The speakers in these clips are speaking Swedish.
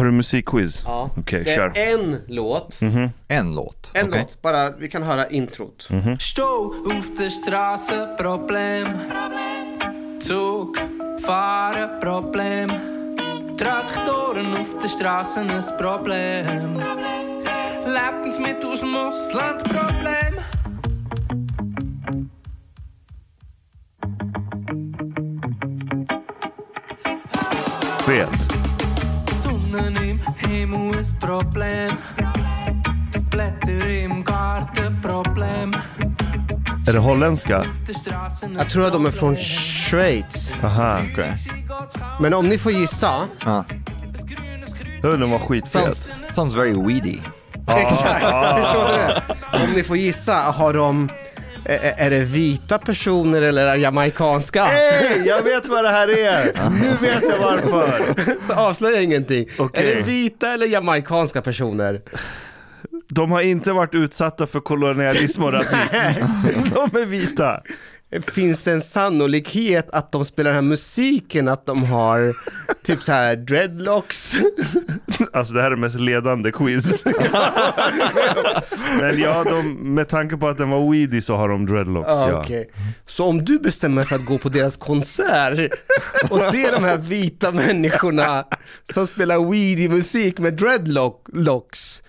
Har du musikquiz? Ja. Okej, det kör. är en låt. En låt. En Okej. låt, bara vi kan höra introt. Stå auf der Straße, Problem. Zug, fahren, Problem. Traktoren auf der Straße, ein Problem. Lebensmittel aus dem Ausland, Problem. Vet. Sonnen im Himmel, ein Problem. Blätter im Garten, Problem. Är det holländska? Jag tror att de är från Schweiz. Aha. Okej. Men om ni får gissa. Ja. Hur, den var skitfet. Sounds, sounds very weedy. Exakt, visst låter det? Om ni får gissa, har de... Är, är det vita personer eller är det jamaicanska? Hej, jag vet vad det här är! Nu vet jag varför. Så avslöja ingenting. Okej. Är det vita eller jamaicanska personer? De har inte varit utsatta för kolonialism och rasism. De är vita. Finns det en sannolikhet att de spelar den här musiken, att de har typ så här dreadlocks? Alltså det här är det mest ledande quiz. Men ja, de, med tanke på att den var weedy så har de dreadlocks. Ja, ja. okej. Så om du bestämmer för att gå på deras konsert och se de här vita människorna som spelar weedy musik med dreadlocks,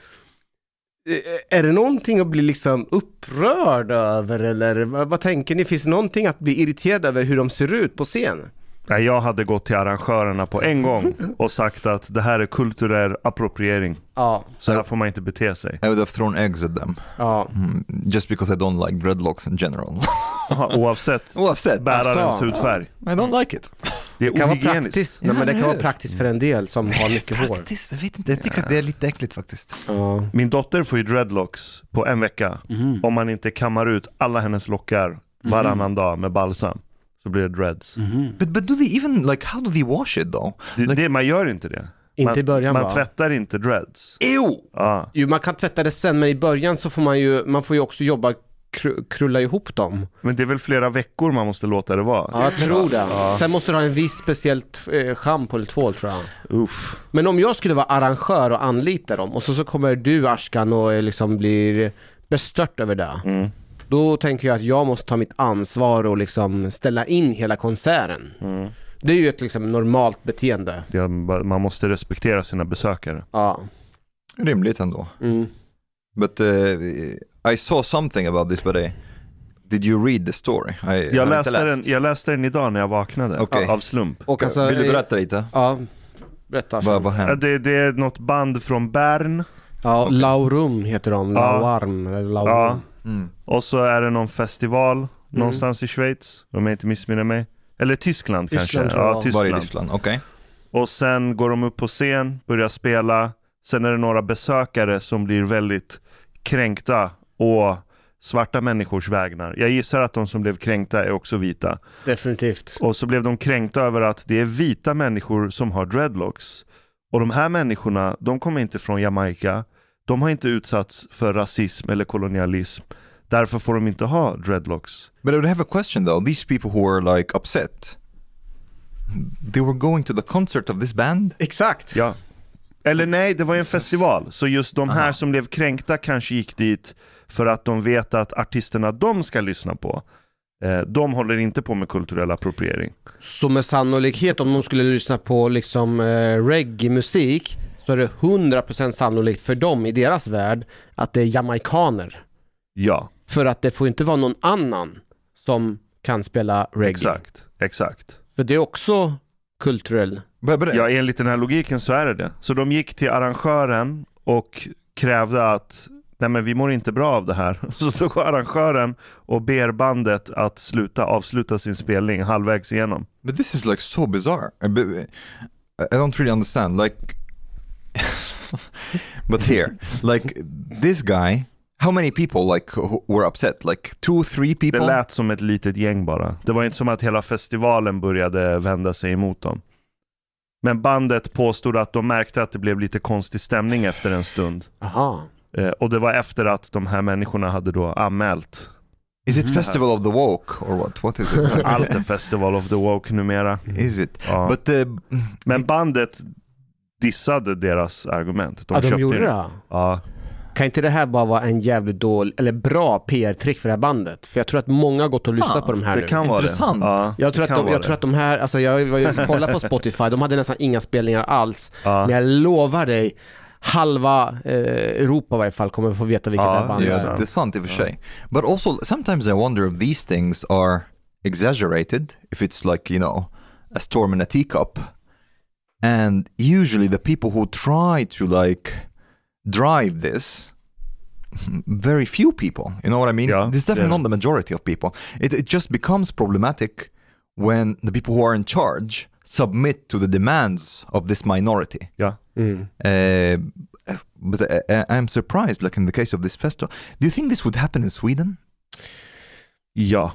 Eh, är det någonting att bli liksom upprörd över eller vad, vad tänker ni? Finns det någonting att bli irriterad över hur de ser ut på scen? Jag hade gått till arrangörerna på en gång och sagt att det här är kulturell appropriering. Ja, Så här får man inte bete sig. I would have thrown eggs at them. ja. Mm, just because I don't like dreadlocks in general. Aha, Oavsett Oavsett. bärarens Alltså. hudfärg. I don't like it. Det är Det kan vara ohygieniskt. praktiskt. Nej, men det kan vara praktiskt för en del som har mycket hår. Faktiskt, jag vet inte. Jag tycker att det är lite äckligt faktiskt. Ja. Min dotter får ju dreadlocks på en vecka. Om man inte kammar ut alla hennes lockar varannan dag med balsam. Så blir det dreads. But, but do they even, like, how do they wash it though? Det, det, man gör inte det. Inte man, i början, Man va? tvättar inte dreads. Ew! Ja. Jo, man kan tvätta det sen, men i början så får man ju, man får ju också jobba, kru, krulla ihop dem. Men det är väl flera veckor man måste låta det vara. Ja, jag tror det. Sen måste du ha en viss speciellt eh, schampo eller tvål tror jag. Uff. Men om jag skulle vara arrangör och anlita dem och så, så kommer du Ashkan och eh, liksom blir bestört över det. Mm. Då tänker jag att jag måste ta mitt ansvar och liksom ställa in hela konserten. Mm. Det är ju ett liksom normalt beteende. Det, man måste respektera sina besökare. Ja. Rimligt ändå. Mm. But uh, I saw something about this but I, did you read the story? I, Jag läste, läst. den, jag läste den idag när jag vaknade. Okej. Av slump. Och alltså, Vill du eh, berätta lite? Ja, berätta. Vad, vad Ja, hände? Det, det är något band från Bern. Ja, Laurum heter de, Ja. Lauarm, eller Laurum. Ja. Mm. Och så är det någon festival någonstans i Schweiz. Om jag inte missminner mig. Eller Tyskland, Tyskland kanske. Ja, Var i Tyskland. Okej. Och sen går de upp på scen, börjar spela. Sen är det några besökare som blir väldigt kränkta och svarta människors vägnar. Jag gissar att de som blev kränkta är också vita. Definitivt. Och så blev de kränkta över att det är vita människor som har dreadlocks. Och de här människorna, de kommer inte från Jamaica. De har inte utsatts för rasism eller kolonialism. Därför får de inte ha dreadlocks. But I would have a question though. These people who were like upset, they were going to the concert of this band? Exakt. Ja. Eller nej, det var ju en festival. Så just de här som blev kränkta kanske gick dit för att de vet att artisterna de ska lyssna på, eh, de håller inte på med kulturell appropriering. Så med sannolikhet om de skulle lyssna på liksom eh, reggae-musik så är det 100% sannolikt för dem i deras värld att det är jamaikaner. Ja, För att det får inte vara någon annan som kan spela reggae. exakt. Exakt. För det är också kulturell. Ja, enligt den här logiken så är det det. Så de gick till arrangören och krävde att nej men vi mår inte bra av det här. Så då går arrangören och ber bandet att sluta, avsluta sin spelning halvvägs igenom. but this is like so bizarre. I don't really understand. Like, but here, like this guy, how many people like were upset? Like two, three Det people? lät som ett litet gäng bara. Det var inte som att hela festivalen började vända sig emot dem. Men bandet påstod att de märkte att det blev lite konstig stämning efter en stund. Aha. Eh, och det var efter att de här människorna hade då anmält. Is it Festival of the Woke or what? What is it? Allt är Festival of the Woke numera. is it? Ja. But uh, Men bandet dissade deras argument. De ja, de gjorde det. det? Ja. Kan inte det här bara vara en jävligt dålig, eller bra PR-trick för det här bandet? För jag tror att många har gått och lyssnat Ah, på de här Det nu. kan vara Intressant. det. Ja, Jag tror, det att kan de, jag vara tror att de här, alltså jag var ju och kollade på Spotify, de hade nästan inga spelningar alls. Ja. Men jag lovar dig, halva eh, Europa i varje fall kommer få veta vilket Ja, det här bandet yeah, är sant i och för sig. But also sometimes I wonder if these things are exaggerated, if it's like, you know, a storm in a teacup. And usually the people who try to like drive this, very few people, you know what I mean? Yeah, this is definitely yeah. not the majority of people. It, it just becomes problematic when the people who are in charge submit to the demands of this minority. Ja. Mm. Uh, but I, I- I'm surprised, like in the case of this festival. Do you think this would happen in Sweden? yeah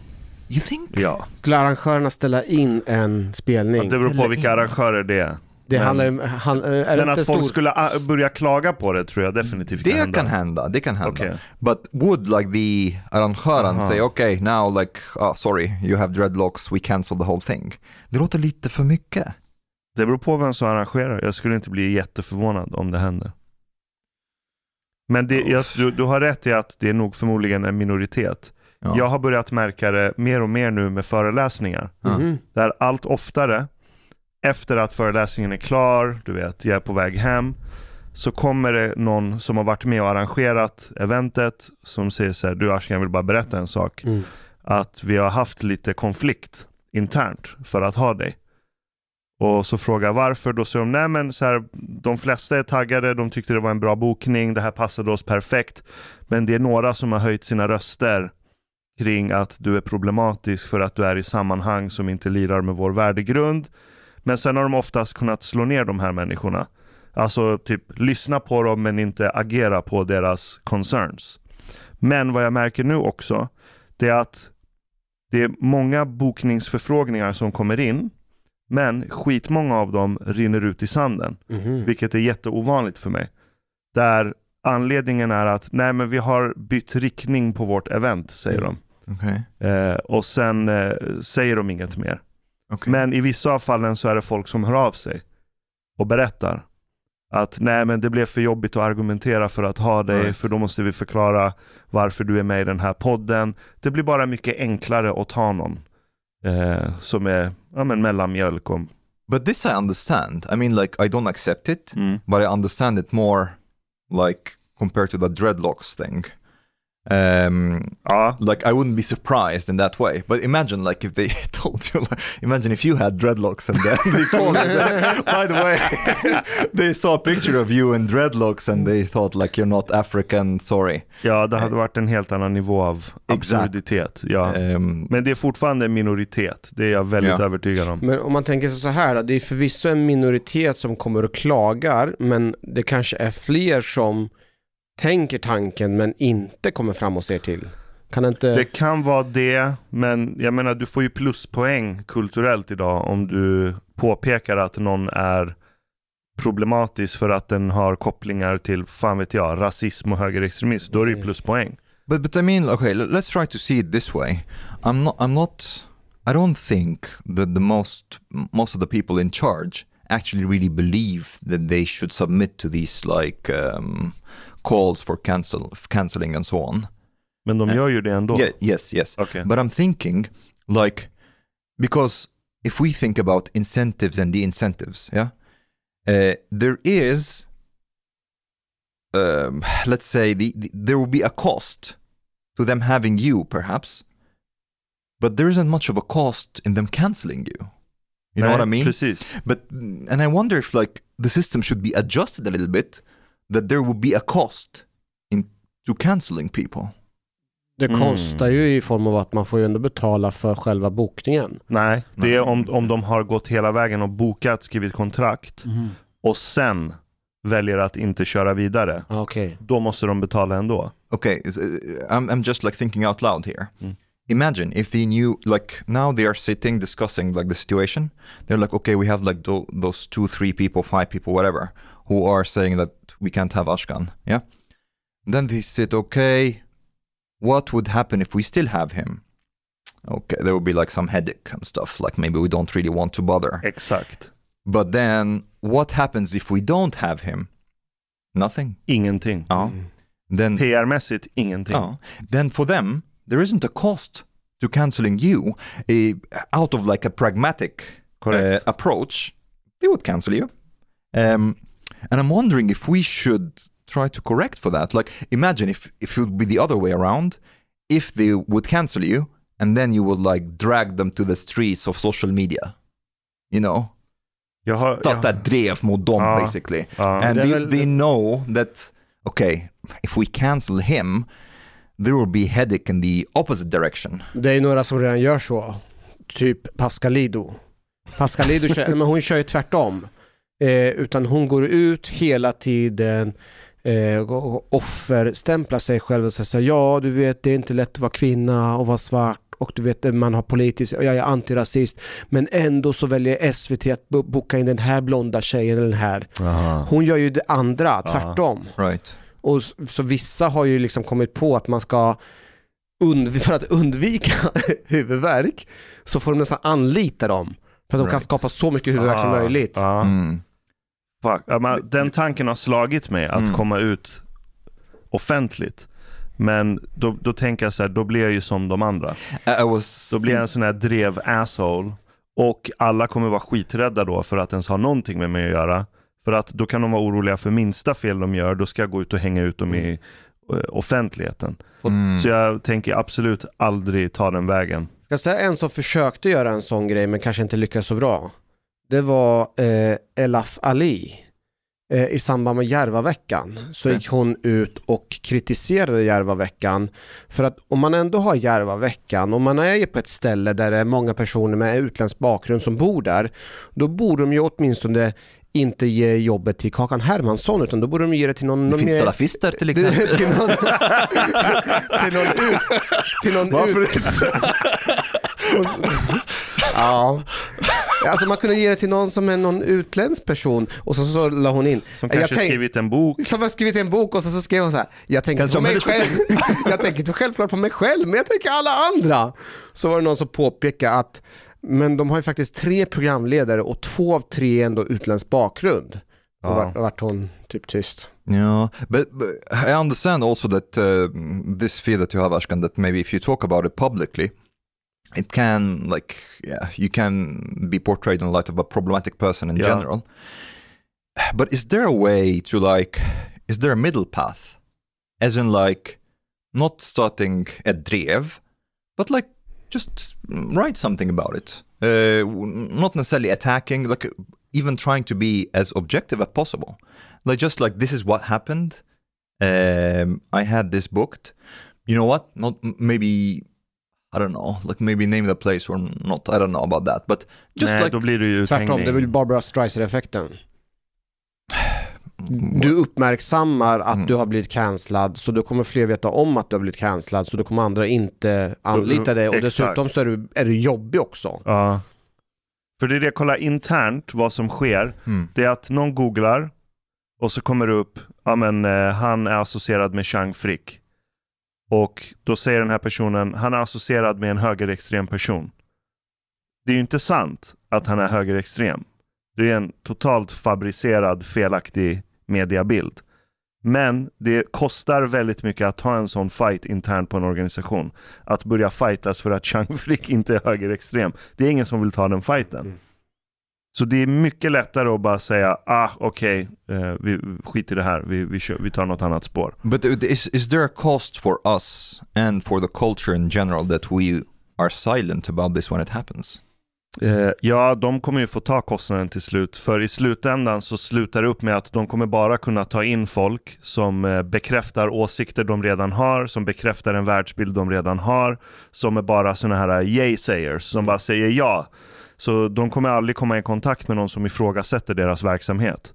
You think? ja. Skulle arrangörerna ställa in en spelning? Det beror på Ställa vilka in. arrangörer det är. Det Men- handlar han, är det Men att folk stor... skulle ah, börja klaga på det tror jag definitivt kan Det hända. kan hända, det kan hända. Okej. But would like the arrangören Aha. say okay now like oh, sorry you have dreadlocks we cancel the whole thing. Det låter lite för mycket. Det beror på vem som arrangerar. Jag skulle inte bli jätteförvånad om det händer. Men det, jag, du, du har rätt i att det är nog förmodligen en minoritet. Ja. Jag har börjat märka det mer och mer nu med föreläsningar. Mhm. Där allt oftare, efter att föreläsningen är klar, du vet, jag är på väg hem, så kommer det någon som har varit med och arrangerat eventet som säger så här, du Ashkan jag vill bara berätta en sak. Mm. Att vi har haft lite konflikt internt för att ha dig. Och så frågar jag varför, då säger de, nej men så här, de flesta är taggade, de tyckte det var en bra bokning, det här passade oss perfekt. Men det är några som har höjt sina röster kring att du är problematisk för att du är i sammanhang som inte lirar med vår värdegrund. Men sen har de oftast kunnat slå ner de här människorna. Alltså typ lyssna på dem men inte agera på deras concerns. Men vad jag märker nu också, det är att det är många bokningsförfrågningar som kommer in, men skitmånga av dem rinner ut i sanden, Mhm. vilket är jätteovanligt för mig. Där anledningen är att, nej men vi har bytt riktning på vårt event, säger Mm. De. Eh, och sen eh, säger de inget mer. Okej. Men i vissa av fallen så är det folk som hör av sig och berättar att nej men det blev för jobbigt att argumentera för att ha dig Right. för då måste vi förklara varför du är med i den här podden. Det blir bara mycket enklare att ta någon eh, som är ja, men mellanmjölk och But this I understand. I mean like I don't accept it, mm. but I understand it more like compared to the dreadlocks thing. Um, ja, like I wouldn't be surprised in that way. But imagine like if they told you, like, imagine if you had dreadlocks and then they called you. By the way, they saw a picture of you in dreadlocks and they thought like you're not African. Sorry. ja, det hade varit en helt annan nivå av absurditet. Ja. Um, Men det är fortfarande en minoritet, det är jag väldigt Ja. övertygad om. Men om man tänker sig så här, det är förvisso en minoritet som kommer och klagar, men det kanske är fler som tänker tanken men inte kommer fram och ser till. Kan det inte... Det kan vara det, men jag menar du får ju pluspoäng kulturellt idag om du påpekar att någon är problematisk för att den har kopplingar till, fan vet jag, rasism och högerextremism. Då är det ju Mm. pluspoäng. but but I mean, okay, let- let's try to see it this way. I'm not. I'm not. I don't think that the most most of the people in charge actually really believe that they should submit to these like um, calls for cancel canceling and so on. Men de Eh, gör ju det ändå. Yeah, yes, yes. Okej. But I'm thinking, like, because if we think about incentives and the incentives, yeah, uh, there is, um, let's say, the, the there will be a cost to them having you, perhaps, but there isn't much of a cost in them canceling you. You know Nej, what I mean? Precis. But and I wonder if like the system should be adjusted a little bit, that there will be a cost in to canceling people. Det Mm. kostar ju i form av att man får ju ändå betala för själva bokningen. Nej, det är om, om de har gått hela vägen och bokat, skrivit kontrakt och sen väljer att inte köra vidare. Ah, Okej. Då måste de betala ändå. Okay, is- uh, I'm, I'm just like thinking out loud here. Mm. imagine if they knew like now they are sitting discussing like the situation they're like okay we have like tho- those two three people five people whatever who are saying that we can't have ashkan yeah then they said, okay what would happen if we still have him okay there would be like some headache and stuff like maybe we don't really want to bother Exakt. but then what happens if we don't have him nothing Ingenting. ja then PR-mässigt ingenting. Oh, then for them, there isn't a cost to canceling you. Out of like a pragmatic uh, approach, they would cancel you. Um, and I'm wondering if we should try to correct for that. Like, imagine if, if it would be the other way around, if they would cancel you and then you would like drag them to the streets of social media. You know, Jag har, starta jag, drev mot dem Ja. basically. ja. And they, väl- they know that, okay, if we cancel him, there will be headache in the opposite direction. Det är några som redan gör så. Typ Pascalido. Pascalido kör, men hon kör ju tvärtom. Eh, utan hon går ut hela tiden eh, och offerstämplar sig själv och säger ja du vet det är inte lätt att vara kvinna och vara svart och du vet man har politiskt, och jag är antirasist men ändå så väljer SVT att bo- boka in den här blonda tjejen eller den här. Aha. Hon gör ju det andra, tvärtom. Right. Och så vissa har ju liksom kommit på att man ska för att undvika huvudvärk så får de nästan anlita dem. För att de kan Right. skapa så mycket huvudvärk som Ah, möjligt. Ja. Mm. Fuck. Ja, men den tanken har slagit mig att Mm. komma ut offentligt. Men då, då tänker jag så här, då blir jag ju som de andra. Was Då blir jag en sån här drev asshole. Och alla kommer vara skiträdda då för att ens ha någonting med mig att göra. För att då kan de vara oroliga för minsta fel de gör, då ska jag gå ut och hänga ut dem i eh, offentligheten. Mm. Så jag tänker absolut aldrig ta den vägen. Ska jag säga en som försökte göra en sån grej men kanske inte lyckades så bra. Det var eh, Elaf Ali. Eh, I samband med Järvaveckan så gick hon ut och kritiserade Järvaveckan. För att om man ändå har Järvaveckan, om man är på ett ställe där det är många personer med utländsk bakgrund som bor där, då borde de ju åtminstone inte ge jobbet till Kakan Hermansson utan då borde de ge det till någon, Det någon finns mer- salafister till exempel. till någon, till någon ut, till någon ut, och Ja. Alltså man kunde ge det till någon som är någon utländsk person och så, så la hon in. Som Jag kanske tänk- skrivit en bok. Som har skrivit en bok och så, så skrev hon så här. Jag tänker Kanske på mig själv. jag tänker inte självklart på mig själv, men jag tänker alla andra. Så var det någon som påpekade att men de har ju faktiskt tre programledare och två av tre är ändå utländsk bakgrund. Ja. Och vart, vart hon typ tyst. Yeah, but, but I understand also that uh, this fear that you have, Ashkan, that maybe if you talk about it publicly, it can like yeah, you can be portrayed in light of a problematic person in Yeah. general. But is there a way to like, is there a middle path, as in like, not starting at drev, but like just write something about it, uh, not necessarily attacking, like even trying to be as objective as possible. Like just like this is what happened. Um i had this booked. You know what? Not maybe i don't know like maybe name the place or not i don't know about that but just Nej, like då blir det ju Tvärtom, det är väl Barbara Streisand-effekten. Du uppmärksammar att Mm. du har blivit cancellad så då kommer fler veta om att du har blivit cancellad så då kommer andra inte anlita dig och Exakt. dessutom så är du, är du jobbig också. Ja. För det är det, kolla internt vad som sker. Mm. Det är att någon googlar och så kommer det upp, ja men eh, han är associerad med Chang Frick. Och då säger den här personen, han är associerad med en högerextrem person. Det är ju inte sant att han är högerextrem. Det är en totalt fabricerad, felaktig mediabild. Men det kostar väldigt mycket att ha en sån fight internt på en organisation. Att börja fightas för att Chang Frick inte är högerextrem. Det är ingen som vill ta den fighten. Mm. Så det är mycket lättare att bara säga, ah okej, eh, vi skiter i det här, vi, vi, kör, vi tar något annat spår. but is, is there a cost for us and for the culture in general that we are silent about this when it happens Eh, ja, de kommer ju få ta kostnaden till slut. För i slutändan så slutar det upp med att de kommer bara kunna ta in folk som eh, bekräftar åsikter de redan har, som bekräftar en världsbild de redan har, som är bara sådana här yay-sayers, som bara säger ja. Så de kommer aldrig komma i kontakt med någon som ifrågasätter deras verksamhet.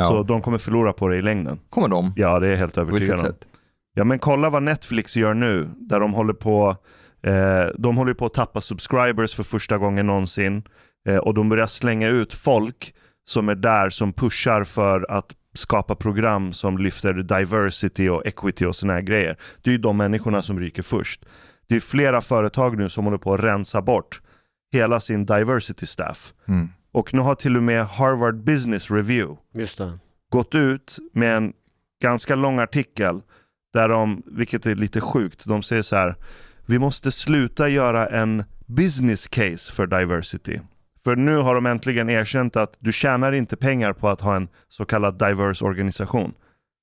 Så de kommer förlora på det i längden. kommer de Ja, det är jag helt övertygad om. sätt Ja, men kolla vad Netflix gör nu, där de håller på Eh, de håller på att tappa subscribers för första gången någonsin. Eh, och de börjar slänga ut folk som är där som pushar för att skapa program som lyfter diversity och equity och såna här grejer. Det är ju de människorna som ryker först. Det är flera företag nu som håller på att rensa bort hela sin diversity staff. Mm. Och nu har till och med Harvard Business Review Just det. gått ut med en ganska lång artikel där de, vilket är lite sjukt, de säger så här Vi måste sluta göra en business case för diversity. För nu har de äntligen erkänt att du tjänar inte pengar på att ha en så kallad diverse organisation.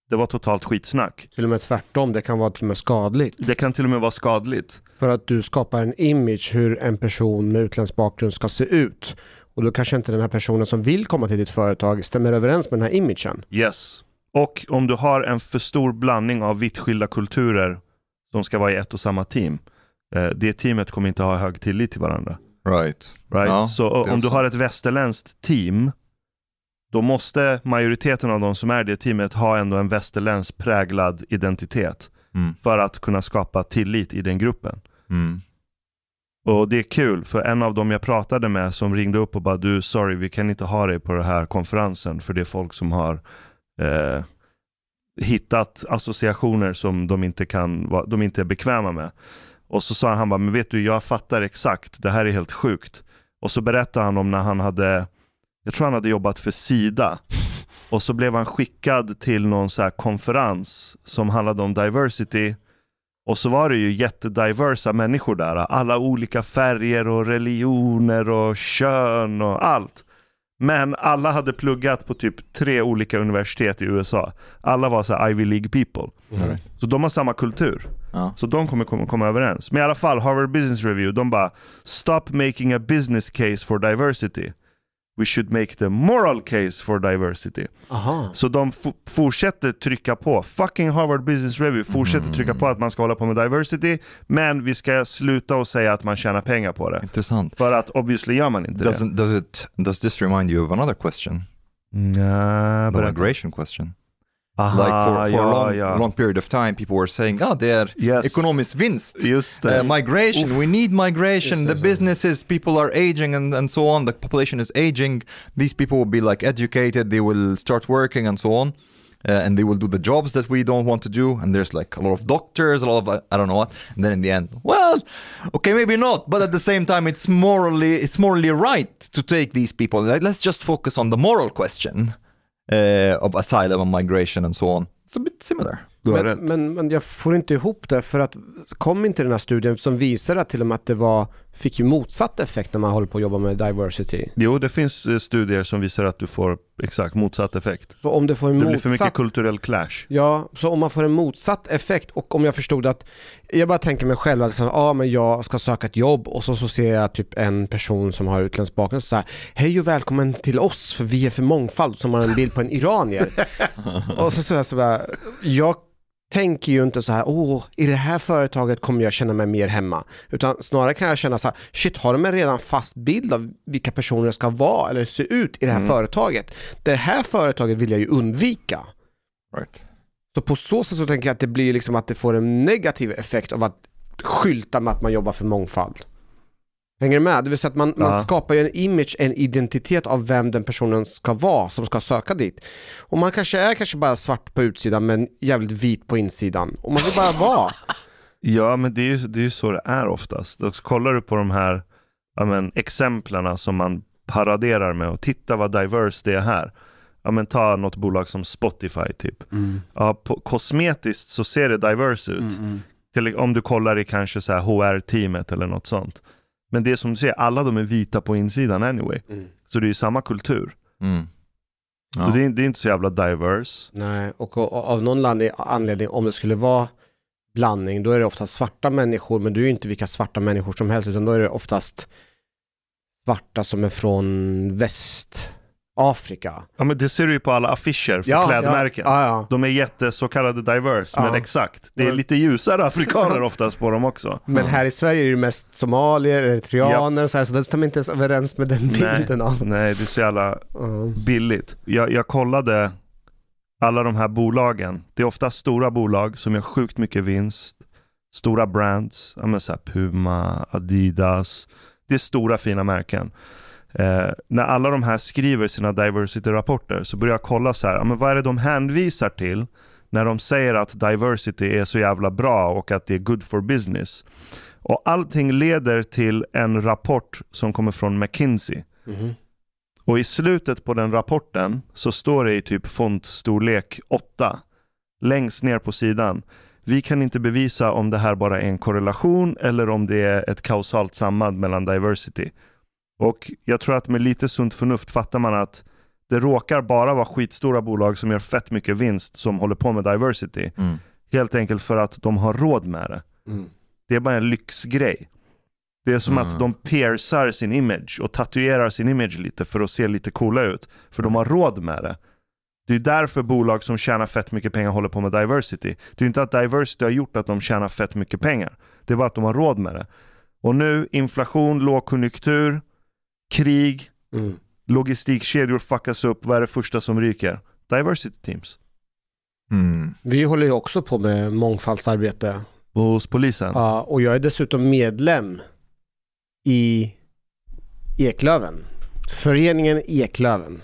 Det var totalt skitsnack. Till och med tvärtom, det kan vara till och med skadligt. Det kan till och med vara skadligt. För att du skapar en image hur en person med utländsk bakgrund ska se ut. Och då kanske inte den här personen som vill komma till ditt företag stämmer överens med den här imagen. Yes. Och om du har en för stor blandning av vitt skilda kulturer som ska vara i ett och samma team. Eh, det teamet kommer inte ha hög tillit till varandra. Right. Right? Ja, så om du har ett västerländskt team, då måste majoriteten av de som är det teamet ha ändå en västerländsk präglad identitet Mm. för att kunna skapa tillit i den gruppen. Mm. Och det är kul, för en av dem jag pratade med som ringde upp och bara du, sorry, vi kan inte ha dig på den här konferensen för det är folk som har eh, hittat associationer som de inte, kan, de inte är bekväma med. Och så sa han, han bara, men vet du, jag fattar exakt, det här är helt sjukt. Och så berättade han om när han hade, jag tror han hade jobbat för Sida. Och så blev han skickad till någon så här konferens som handlade om diversity. Och så var det ju jättediversa människor där. Alla olika färger och religioner och kön och allt. Men alla hade pluggat på typ tre olika universitet i USA. Alla var så här Ivy League people. Right. Så de har samma kultur. Ja. Så de kommer komma, komma överens. Men i alla fall, Harvard Business Review, de bara Stop making a business case for diversity. We should make the moral case for diversity. Aha. Så de fortsätter trycka på. Fucking Harvard Business Review fortsätter trycka på att man ska hålla på med diversity. Men vi ska sluta och säga att man tjänar pengar på det. Intressant. För att obviously gör man inte det. Doesn't, does, it, does this remind you of another question? Nja, The migration question. Aha, like for, for ja, a long, ja. long period of time, people were saying, oh, det är Yes. ekonomisk vinst. Just det. Uh, migration, we need migration. Just The businesses, people are aging and, and so on. The population is aging. These people will be like educated. They will start working and so on. Uh, and they will do the jobs that we don't want to do. And there's like a lot of doctors, a lot of uh, I don't know what. And then in the end, well, okay, maybe not. But at the same time, it's morally it's morally right to take these people. Like, let's just focus on the moral question Eh, of asylum and migration and so on. It's a bit similar. Du har Men, rätt. men, men jag får inte ihop det för att kom inte den här studien som visar att till och med att det var, fick ju motsatt effekt när man håller på att jobba med diversity. Jo, det finns eh, studier som visar att du får exakt motsatt effekt. Så om det får en Det blir för mycket motsatt kulturell clash. Ja, så om man får en motsatt effekt och om jag förstod att, jag bara tänker mig själv att så, ja, men jag ska söka ett jobb och så, så ser jag typ en person som har utländsk bakgrund så här, hej och välkommen till oss för vi är för mångfald som har en bild på en iranier. och så säger jag så bara, jag tänker ju inte så här, åh, i det här företaget kommer jag känna mig mer hemma. Utan snarare kan jag känna så här, shit, har de en redan fast bild av vilka personer ska vara eller se ut i det här företaget? Det här företaget vill jag ju undvika. Right. Så på så sätt så tänker jag att det blir liksom att det får en negativ effekt av att skylta med att man jobbar för mångfald. Hänger du med? Det vill säga att man, man skapar ju en image, en identitet av vem den personen ska vara som ska söka dit. Och man kanske är kanske bara svart på utsidan men jävligt vit på insidan. Och man vill bara vara. Ja, men det är ju, det är ju så det är oftast. Då kollar du på de här ja, men, exemplarna som man paraderar med och titta vad diverse det är här. Ja, men ta något bolag som Spotify typ. Ja, på, kosmetiskt så ser det diverse ut. Till, om du kollar i kanske så här HR-teamet eller något sånt. Men det är som du ser, alla de är vita på insidan anyway. Mm. Så det är ju samma kultur. Mm. Så Ja. det, är, det är inte så jävla diverse. Nej, och, och, och av någon anledning, om det skulle vara blandning, då är det oftast svarta människor, men du är ju inte vilka svarta människor som helst, utan då är det oftast svarta som är från Västafrika. Ja, men det ser du ju på alla affischer för klädmärken. Ja, ja. De är jätte så kallade diverse, Ja. men exakt. Det är Ja. lite ljusare afrikaner oftast på dem också. Men här i Sverige är det mest somalier, eritreaner och så här, så det stämmer inte ens överens med den bilden av. Nej, det är så jävla Ja. billigt. Jag, jag kollade alla de här bolagen. Det är ofta stora bolag som gör sjukt mycket vinst, Stora brands, ja, men så Puma, Adidas. Det är stora fina märken. Eh, när alla de här skriver sina diversity-rapporter så börjar jag kolla så här, ja, men vad är det de hänvisar till när de säger att diversity är så jävla bra och att det är good for business. Och allting leder till en rapport som kommer från McKinsey. Mhm. Och i slutet på den rapporten så står det i typ fontstorlek 8 längst ner på sidan. Vi kan inte bevisa om det här bara är en korrelation eller om det är ett kausalt samband mellan diversity. Och jag tror att med lite sunt förnuft fattar man att det råkar bara vara skitstora bolag som gör fett mycket vinst som håller på med diversity. Mm. Helt enkelt för att de har råd med det. Mm. Det är bara en lyxgrej. Det är som Mm. att de piercar sin image och tatuerar sin image lite för att se lite coola ut. För de har råd med det. Det är därför bolag som tjänar fett mycket pengar håller på med diversity. Det är inte att diversity har gjort att de tjänar fett mycket pengar. Det är bara att de har råd med det. Och nu, inflation, lågkonjunktur, krig, Mm. logistikkedjor fuckas upp. Vad är det första som ryker? Diversity teams. Mm. Vi håller ju också på med mångfaldsarbete. Hos polisen. Ja, och jag är dessutom medlem i Eklöven. Föreningen Eklöven.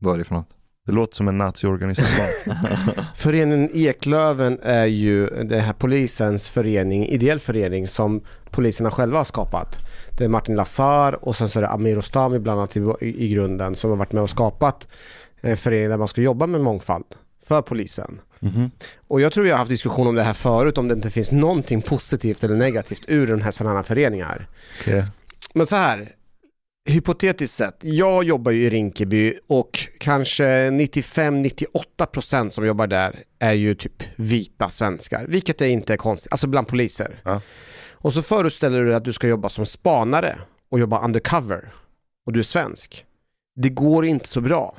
Vad är det för något? Det låter som en naziorganisation. Föreningen Eklöven är ju den här polisens förening, ideell förening som poliserna själva har skapat. Det är Martin Lazar och sen så är det Amir Ostami bland annat i, i grunden som har varit med och skapat en förening där man ska jobba med mångfald för polisen. Mhm. Och jag tror vi har haft diskussion om det här förut, om det inte finns någonting positivt eller negativt ur den här sådana här föreningar. Okej. Men så här, hypotetiskt sett, jag jobbar ju i Rinkeby och kanske 95-98% som jobbar där är ju typ vita svenskar, vilket är inte är konstigt, alltså bland poliser. Ja. Och så föreställer du dig att du ska jobba som spanare och jobba undercover och du är svensk. Det går inte så bra.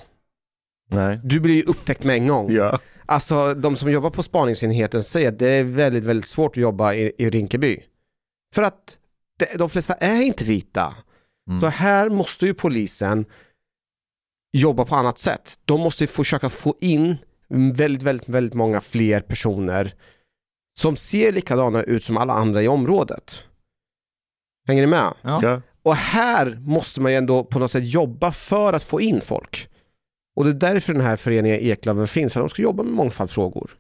Nej. Du blir ju upptäckt med en gång. Ja. Alltså de som jobbar på spaningsenheten säger att det är väldigt, väldigt svårt att jobba i, i Rinkeby. För att det, de flesta är inte vita. Mm. Så här måste ju polisen jobba på annat sätt. De måste försöka få in väldigt, väldigt, väldigt många fler personer som ser likadana ut som alla andra i området. Hänger ni med? Ja. Och här måste man ju ändå på något sätt jobba för att få in folk. Och det är därför den här föreningen Eklöven finns, för att de ska jobba med mångfaldsfrågor.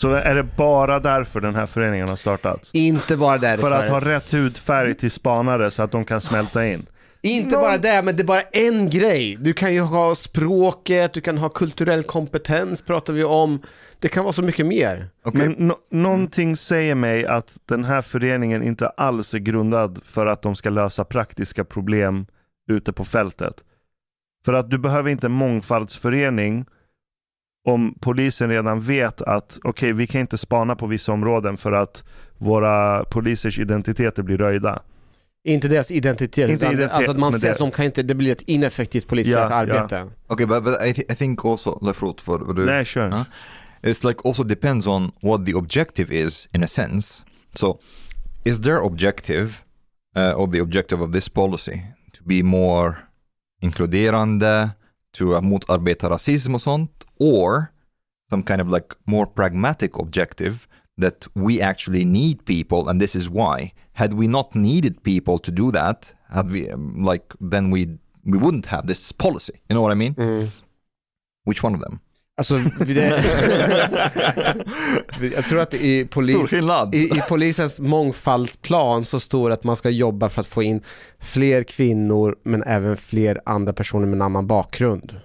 Så är det bara därför den här föreningen har startats? Inte bara därför. För att ha rätt hudfärg till spanare så att de kan smälta in? Inte bara det, men det är bara en grej. Du kan ju ha språket, du kan ha kulturell kompetens pratar vi om. Det kan vara så mycket mer. Okej. Men no- någonting säger mig att den här föreningen inte alls är grundad för att de ska lösa praktiska problem ute på fältet. För att du behöver inte en mångfaldsförening om polisen redan vet att okej, vi kan inte spana på vissa områden för att våra polisers identiteter blir röjda. Inte deras identitet, Inte utan identitet, alltså att man men ser att de kan inte, det blir ett ineffektivt polisiärt ja. arbete. Okay, but, but I, th- I think also, Lefrot, for, for the, Nej, kör. Huh? it's like also depends on what the objective is in a sense. So, is their objective uh, or the objective of this policy to be more inkluderande, to uh, motarbeta rasism och sånt, or some kind of like more pragmatic objective that we actually need people and this is why. Had we not needed people to do that, had we um, like then we we wouldn't have this policy. You know what I mean? Mm. Which one of them? Alltså, det, jag tror att i, polis, i, i polisens mångfaldsplan så står det att man ska jobba för att få in fler kvinnor men även fler andra personer med en annan bakgrund.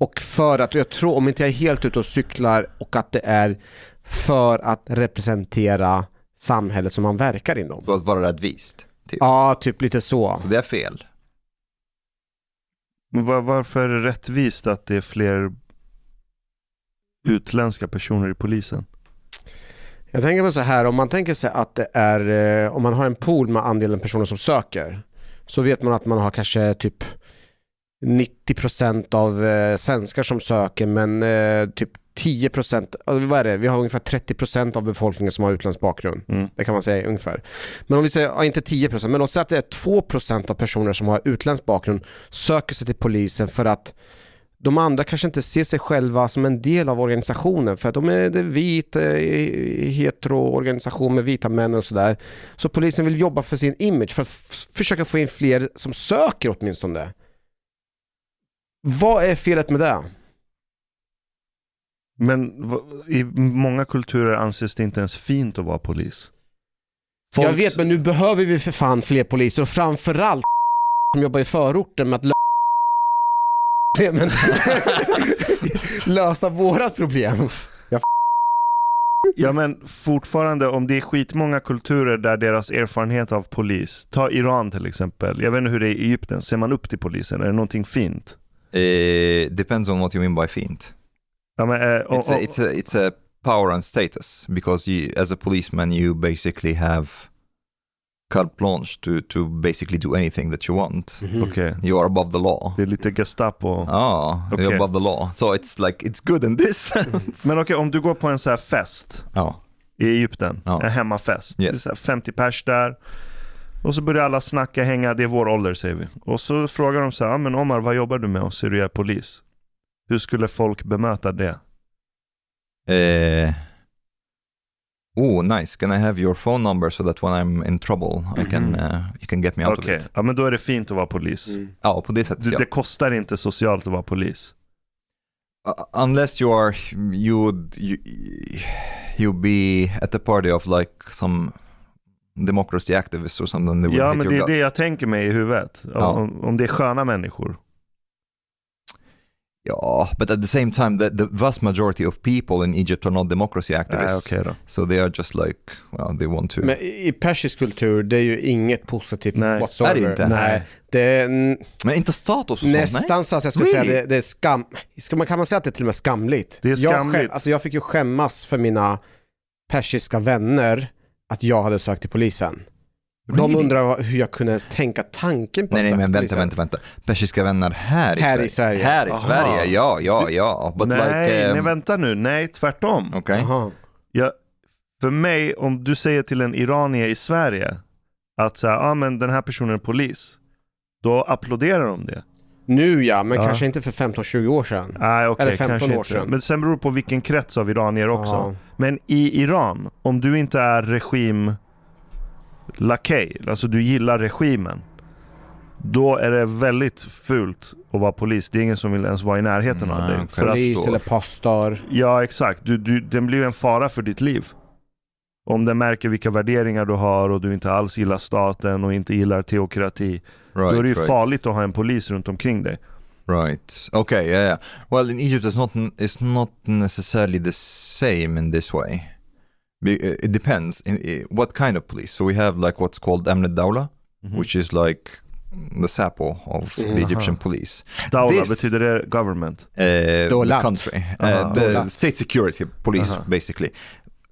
Och för att, jag tror, om inte jag är helt ute och cyklar och att det är för att representera samhället som man verkar inom. Så att vara rättvist. Typ. Ja, typ lite så. Så det är fel. Var, varför är det rättvist att det är fler utländska personer i polisen? Jag tänker mig så här, om man tänker sig att det är, eh, om man har en pool med andelen personer som söker, så vet man att man har kanske typ 90% av eh, svenskar som söker, men eh, typ 10%, alltså vad är det? Vi har ungefär 30% av befolkningen som har utländsk bakgrund. Mm. Det kan man säga ungefär. Men om vi säger, ja, inte 10%, men låt säga att det är 2% av personer som har utländsk bakgrund söker sig till polisen för att de andra kanske inte ser sig själva som en del av organisationen för att de är en vit, eh, hetero-organisation med vita män och sådär. Så polisen vill jobba för sin image för att försöka få in fler som söker åtminstone. Vad är felet med det? Men i många kulturer anses det inte ens fint att vara polis. Jag Folks- vet men nu behöver vi för fan fler poliser och framförallt som jobbar i förorten med att lösa vårat problem. Ja men fortfarande om det är skitmånga kulturer där deras erfarenhet av polis, ta Iran till exempel, jag vet inte hur det är i Egypten, ser man upp till polisen? Är det någonting fint? Uh, depends on what you mean by fiend. Ja, men, eh, och- It's a, it's a it's a power and status because you, as a policeman, you basically have carte blanche to to basically do anything that you want. Okej, You are above the law. det är lite Gestapo. Ah, Okej. you're above the law. So it's like it's good in this sense. Men okej, om du går på en så här fest Ja. i Egypten, Ja. en hemmafest. Yes. Det är så här 50 pers där. Och så börjar alla snacka, hänga, det är vår ålder säger vi. Och så frågar de så här, ah, men Omar vad jobbar du med? Och så är du polis. Hur skulle folk bemöta det? Uh, oh, nice. Can I have your phone number so that when I'm in trouble, I can uh, you can get me out Okej, of it? ja men då är det fint att vara polis. Ja, på det sättet Det, ja. det kostar inte socialt att vara polis. Uh, unless you are you would you you be at the party of like some democracy activists or something. They would Ja men det är det jag tänker mig i huvudet. Ja. Om, om det är sköna människor. Yeah, but at the same time, the, the vast majority of people in Egypt are not democracy Nej activists. okej då. So they are just like, well, they want to. Men i persisk kultur, det är ju inget positivt Nej. whatsoever. Är det inte? Nej. Det är Men inte status och sånt, nej? nästan så att jag skulle Really? säga det, det är skam... Ska man, kan man säga att det är till och med skamligt? Det är Jag, skamligt. skäm, alltså jag fick ju skämmas för mina persiska vänner att jag hade sökt till polisen. De Really? undrar vad- hur jag kunde ens tänka tanken på Nej, nej, men vänta, vänta, vänta. Persiska vänner här i Här Sverige. i Sverige. Här i Aha. Sverige, ja, ja, ja. But nej, like... nej Um, vänta nu. Nej, tvärtom. Okej. Jaha. Jag, för mig, om du säger till en iranier i Sverige att så här, ah, men den här personen är polis. Då applåderar de det. Nu ja, men Ja. kanske inte för 15-20 år sedan. Nej, okej, Eller 15 kanske år inte. sedan. Men sen beror det på vilken krets av iranier också. Ja. Men i Iran, om du inte är regim lakej, alltså du gillar regimen. Då är det väldigt fult att vara polis. Det är ingen som vill ens vara i närheten av dig. För att, Polis förstår. eller pastor. ja, exakt. Du, du, den blir en fara för ditt liv. Om den märker vilka värderingar du har och du inte alls gillar staten och inte gillar teokrati. Right, då är det ju right. farligt att ha en polis runt omkring dig. Right. Okay. Yeah. yeah. Well, in Egypt, it's not it's not necessarily the same in this way. Uh, It depends in, in what kind of police. So we have like what's called Amnet Dawla, Mhm. which is like the Sapo of the Mhm. Egyptian police. Dawla, This- betyder det government? Uh, the country, Aha. uh, the Dolat. state security police, Aha. basically.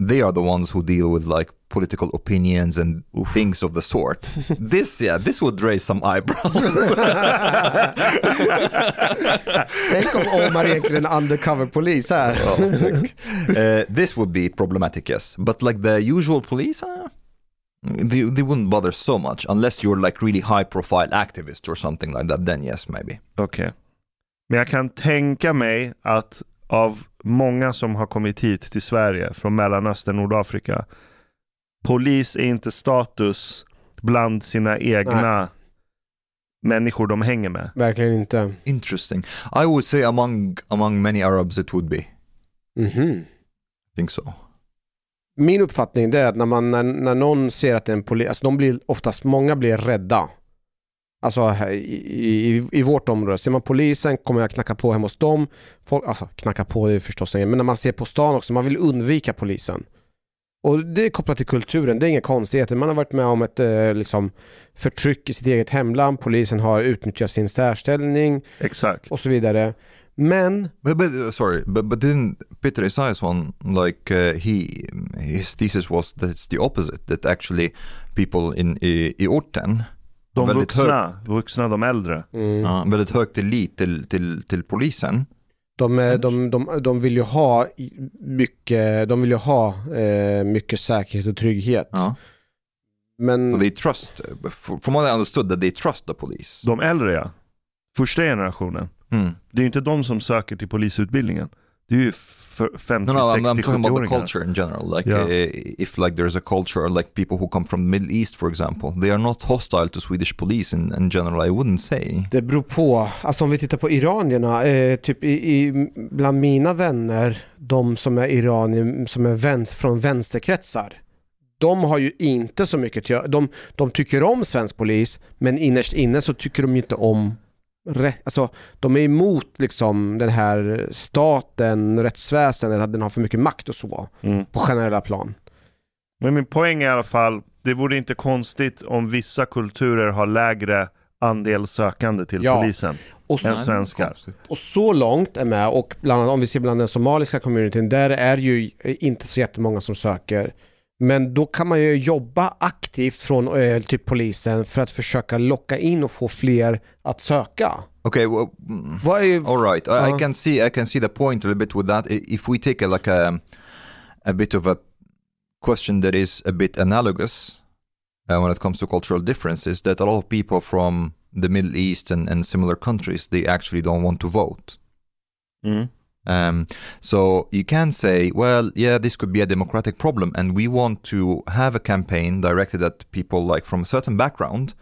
They are the ones who deal with like political opinions and Oof. things of the sort. this, yeah, this would raise some eyebrows. Tänk om Omar egentligen är en undercover-polis här. uh, this would be problematic, yes. But like the usual police, uh, they, they wouldn't bother so much unless you're like really high profile activist or something like that. Then yes, maybe. Okej. Men jag kan tänka mig att av många som har kommit hit till Sverige från Mellanöstern, Nordafrika. Polis är inte status bland sina egna människor de hänger med. Verkligen inte. Interesting. I would say among among many Arabs it would be. Mhm. I think so. Min uppfattning är att när, man, när, när någon ser att det är en polis, alltså de blir oftast, många blir rädda. Alltså i, i, i vårt område, ser man polisen kommer jag knacka på hemma hos dem. Folk, alltså knacka på det är förstås inget, men när man ser på stan också, man vill undvika polisen. Och det är kopplat till kulturen, det är inga konstigheter. Man har varit med om ett eh, liksom, förtryck i sitt eget hemland, polisen har utnyttjat sin särställning Exakt. och så vidare. Men But, but uh, sorry, but but didn't Peter Esaiasson like uh, he his thesis was that it's the opposite that actually people in i, i orten De väldigt hög, vuxna, vuxna, de äldre. mm, ja, väldigt hög tillit till, till, till polisen. De, eh, de, de, de vill ju ha mycket, de vill ju ha eh, mycket säkerhet och trygghet. Ja. Men they trust, f- from what I understood that they trust the police. De äldre ja. Första generationen. Hmm. Det är ju inte de som söker till polisutbildningen. Det är ju för 50, No, no, I'm, 60, I'm talking about the 70-åringar. culture in general. Like, Yeah. uh, if like there's a culture, like people who come from the Middle East, for example, they are not hostile to Swedish police in, in general. I wouldn't say. Det beror på. Alltså om vi tittar på iranierna, eh, typ i, i, bland mina vänner, de som är iranier, som är vänster, från vänsterkretsar, de har ju inte så mycket att göra. De, de tycker om svensk polis, men innerst inne så tycker de ju inte om alltså de är emot liksom den här staten, rättsväsendet, att den har för mycket makt och så, Mm. på generella plan. Men min poäng är i alla fall, det vore inte konstigt om vissa kulturer har lägre andel sökande till Ja. polisen. Och än svenskar. Och så långt är med och bland annat om vi ser bland den somaliska communityn, där är ju inte så jättemånga som söker. Men då kan man ju jobba aktivt från eh, typ polisen för att försöka locka in och få fler att söka. Okay, well, Vad är all right. I, I Uh. can see I can see the point a little bit with that. If we take a, like a a bit of a question that is a bit analogous uh, when it comes to cultural differences, that a lot of people from the Middle East and, and similar countries they actually don't want to vote. Mm. Um, so you can say, well, yeah, this could be a democratic problem, and we want to have a campaign directed at people like from a certain background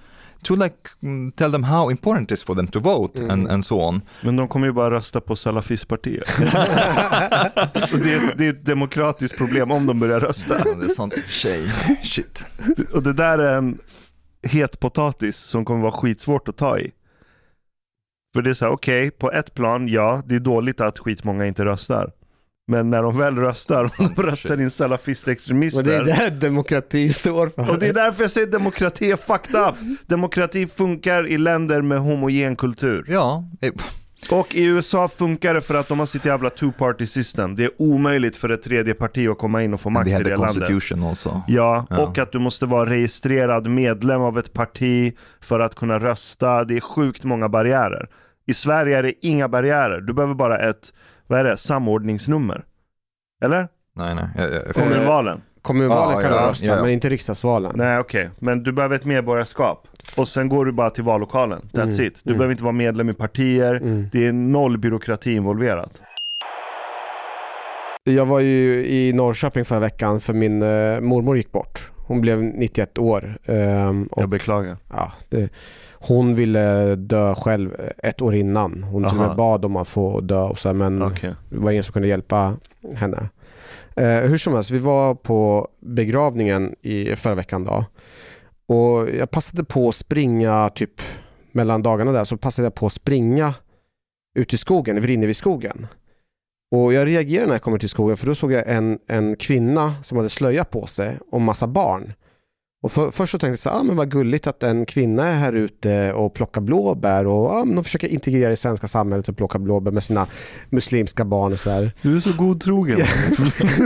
to like mm, tell them how important it is for them to vote and, and so on. Men de kommer ju bara rösta på salafistpartiet. Så det är, det är ett demokratiskt problem om de börjar rösta. det är sant i och för sig. Shit. Och det där är en het potatis som kommer vara skitsvårt att ta i. För det är så här, okej, på ett plan, ja, det är dåligt att skitmånga inte röstar. Men när de väl röstar, och de röstar in och det är salafistextremister. det demokrati står för. Och det är därför jag säger demokrati är fucked up. Demokrati funkar i länder med homogen kultur. Ja, Och i USA funkar det för att de har sitt jävla two party system. Det är omöjligt för ett tredje parti att komma in och få makt i det landet. constitution also. Ja, Ja. och att du måste vara registrerad medlem av ett parti för att kunna rösta. Det är sjukt många barriärer. I Sverige är det inga barriärer. Du behöver bara ett, vad är det, samordningsnummer. Eller? Nej, nej. jag- jag- Kommunvalen. Kommunvalen Ja, kan ja, du rösta, ja, ja. men inte riksdagsvalen. Nej okej, men du behöver ett medborgarskap. Och sen går du bara till vallokalen. That's Mm, it. Du mm. behöver inte vara medlem i partier. Mm. Det är noll byråkrati involverat. Jag var ju i Norrköping förra veckan för min eh, mormor gick bort. Hon blev 91 år. ehm, och Jag beklagar. ja, det, hon ville dö själv ett år innan. Hon till och med bad om att få dö och så, men Okej. det var ingen som kunde hjälpa henne. Eh, hur som helst, vi var på begravningen i förra veckan då. Och jag passade på att springa typ mellan dagarna där så passade jag på att springa ut i skogen, i Vrinnevi skogen. Och jag reagerade när jag kom till skogen för då såg jag en, en kvinna som hade slöja på sig och massa barn. Och för, först så tänkte jag så ah, men vad gulligt att en kvinna är här ute och plockar blåbär och ah, men de försöker integrera i svenska samhället och plocka blåbär med sina muslimska barn och sådär. Du är så godtrogen.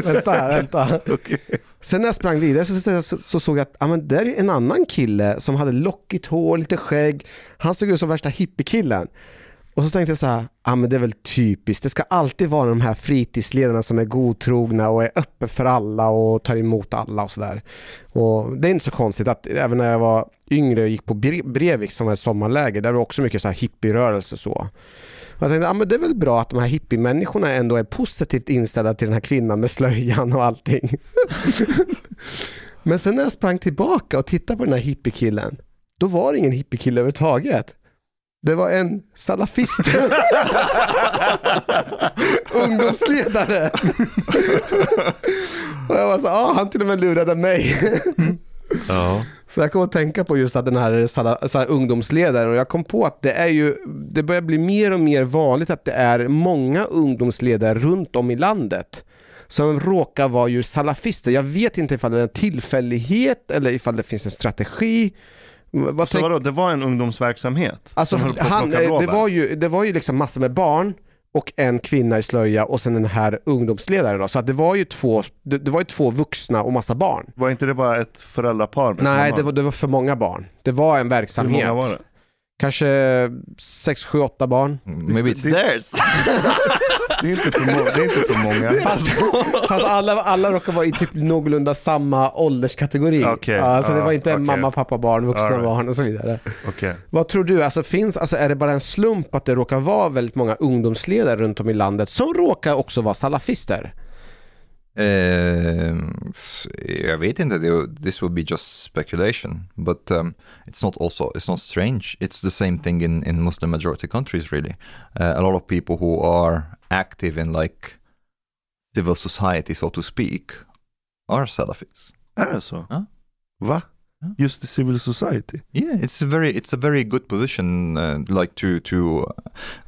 vänta, vänta. Okej. Sen när jag sprang vidare så, så, så såg jag att ah, men där är en annan kille som hade lockigt hår, lite skägg. Han såg ut som värsta hippiekillen. Och så tänkte jag så här, ah, men det är väl typiskt. Det ska alltid vara de här fritidsledarna som är godtrogna och är öppen för alla och tar emot alla och sådär. Det är inte så konstigt att även när jag var yngre och gick på Bre- Brevik som var ett sommarläger, där var det också mycket så här hippierörelse och så. Jag tänkte, ah, det är väl bra att de här hippiemänniskorna ändå är positivt inställda till den här kvinnan med slöjan och allting. Men sen när jag sprang tillbaka och tittade på den här hippiekillen, då var det ingen hippiekille överhuvudtaget. Det var en salafist. Ungdomsledare. och jag var så ah, han till och med lurade mig. Ja. Så jag kom att tänka på just att den här, så här ungdomsledaren och jag kom på att det är ju, det börjar bli mer och mer vanligt att det är många ungdomsledare runt om i landet som råkar vara ju salafister. Jag vet inte ifall det är en tillfällighet eller ifall det finns en strategi. Vad Så tänk- vadå, det var en ungdomsverksamhet? Alltså, han, eh, det, var ju, det var ju liksom massor med barn och en kvinna i slöja och sen den här ungdomsledaren. Då. Så att det, var ju två, det, det var ju två vuxna och massa barn. Var inte det bara ett föräldrapar med Nej, det var, det var för många barn. Det var en Hur verksamhet. många var det? Kanske sex, sju, åtta barn. Maybe it's theirs. Det är inte för, må- det är inte för många. Fast, fast alla, alla råkar vara i typ någorlunda samma ålderskategori. Okej, så det ja, var inte okej. mamma, pappa, barn, vuxna All right. barn och så vidare. Okej. Vad tror du, alltså, finns, alltså, är det bara en slump att det råkar vara väldigt många ungdomsledare runt om i landet som råkar också vara salafister? Um, jag vet inte, det- this would be just speculation, but um, it's not also, it's not strange. It's the same thing in, in Muslim majority countries really. Uh, a lot of people who are active in like civil society, so to speak, are Salafis. Är det så? Ja. Va? Ja. Just i civil society? Yeah, it's a very, it's a very good position, uh, like to, to, uh,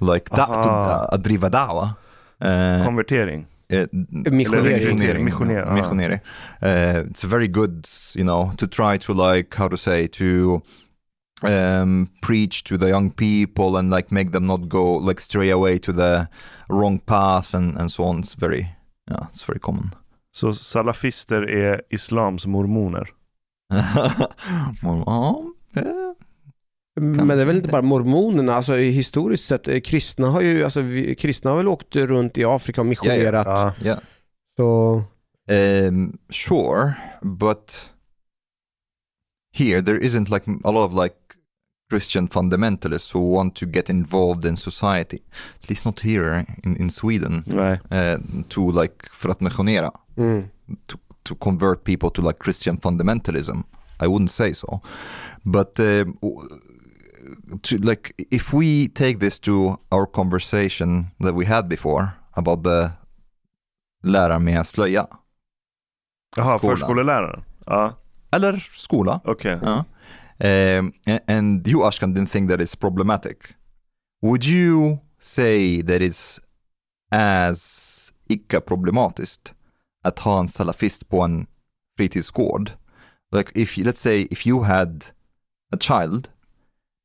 like, da, to Aha. uh, driva dawa. Uh, Konvertering? Missionering. Missionering. Missionering, Uh, it's very good, you know, to try to like, how to say, to um, preach to the young people and like make them not go, like stray away to the wrong path and, and so on. It's very, yeah, it's very common. Så salafister är islams mormoner? eh, Men det är väl inte bara mormonerna, alltså i historiskt sett, eh, kristna har ju, alltså vi, kristna har väl åkt runt i Afrika och missionerat. Ja. yeah. Så, Um, sure, but here there isn't like a lot of like Christian fundamentalists who want to get involved in society. At least not here in, in Sweden. Nej. Uh, to like för att missionera, mm. to, to convert people to like Christian fundamentalism. I wouldn't say so, but um, to like if we take this to our conversation that we had before about the lära med slöja. Jaha, förskoleläraren? Ja, Eller skola. okej. Ja. Um, and you Ashkan didn't think that it's problematic. Would you say that it's as icke-problematiskt att ha en salafist på en fritidsgård? Like if, let's say if you had a child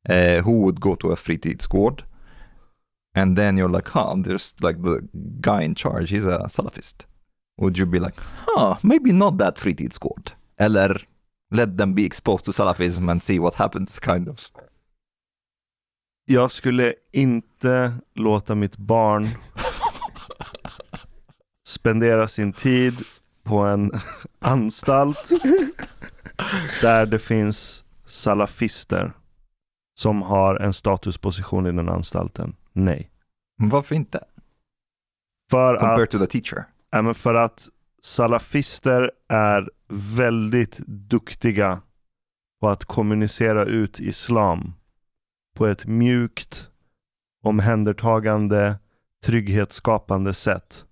uh, who would go to a fritidsgård and then you're like, huh, there's like the guy in charge, he's a salafist. Would you be like, huh, maybe not that fritidsgård? Eller let them be exposed to salafism and see what happens kind of. Jag skulle inte låta mitt barn spendera sin tid på en anstalt där det finns salafister som har en statusposition i den anstalten. Nej. Varför inte? För Compared att, to the teacher. ja, men för att salafister är väldigt duktiga på att kommunicera ut islam på ett mjukt, omhändertagande, trygghetsskapande sätt.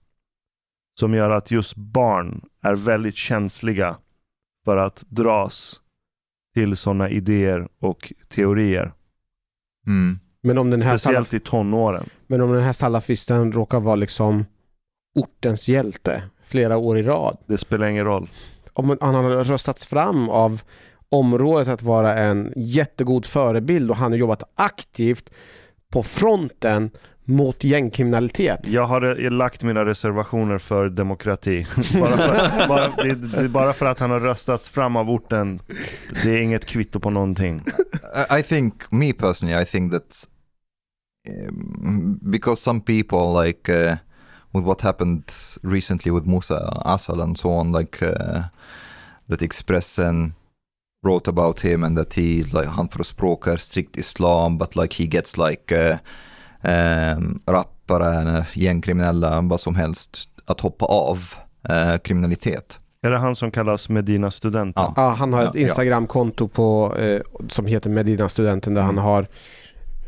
Som gör att just barn är väldigt känsliga för att dras till sådana idéer och teorier. Mm. Men, om den här salaf- Speciellt i tonåren. men om den här salafisten råkar vara liksom ortens hjälte flera år i rad. Det spelar ingen roll. Om han har röstats fram av området att vara en jättegod förebild och han har jobbat aktivt på fronten mot gängkriminalitet. Jag har eh, lagt mina reservationer för demokrati. bara, för, bara, det, det är bara för att han har röstats fram av orten. Det är inget kvitto på någonting. I- I think, me personally, I think that um, because some people like uh, with what happened recently with Musa Asal and so on, like uh, that Expressen wrote about him and that he like han förespråkar strikt islam but like he gets like uh, um, rappare, gängkriminella, vad som helst att hoppa av uh, kriminalitet. Är det han som kallas Medina studenten? Ja. Ja, han har ett. Instagramkonto på, eh, som heter Medina-studenten där Mm. han har,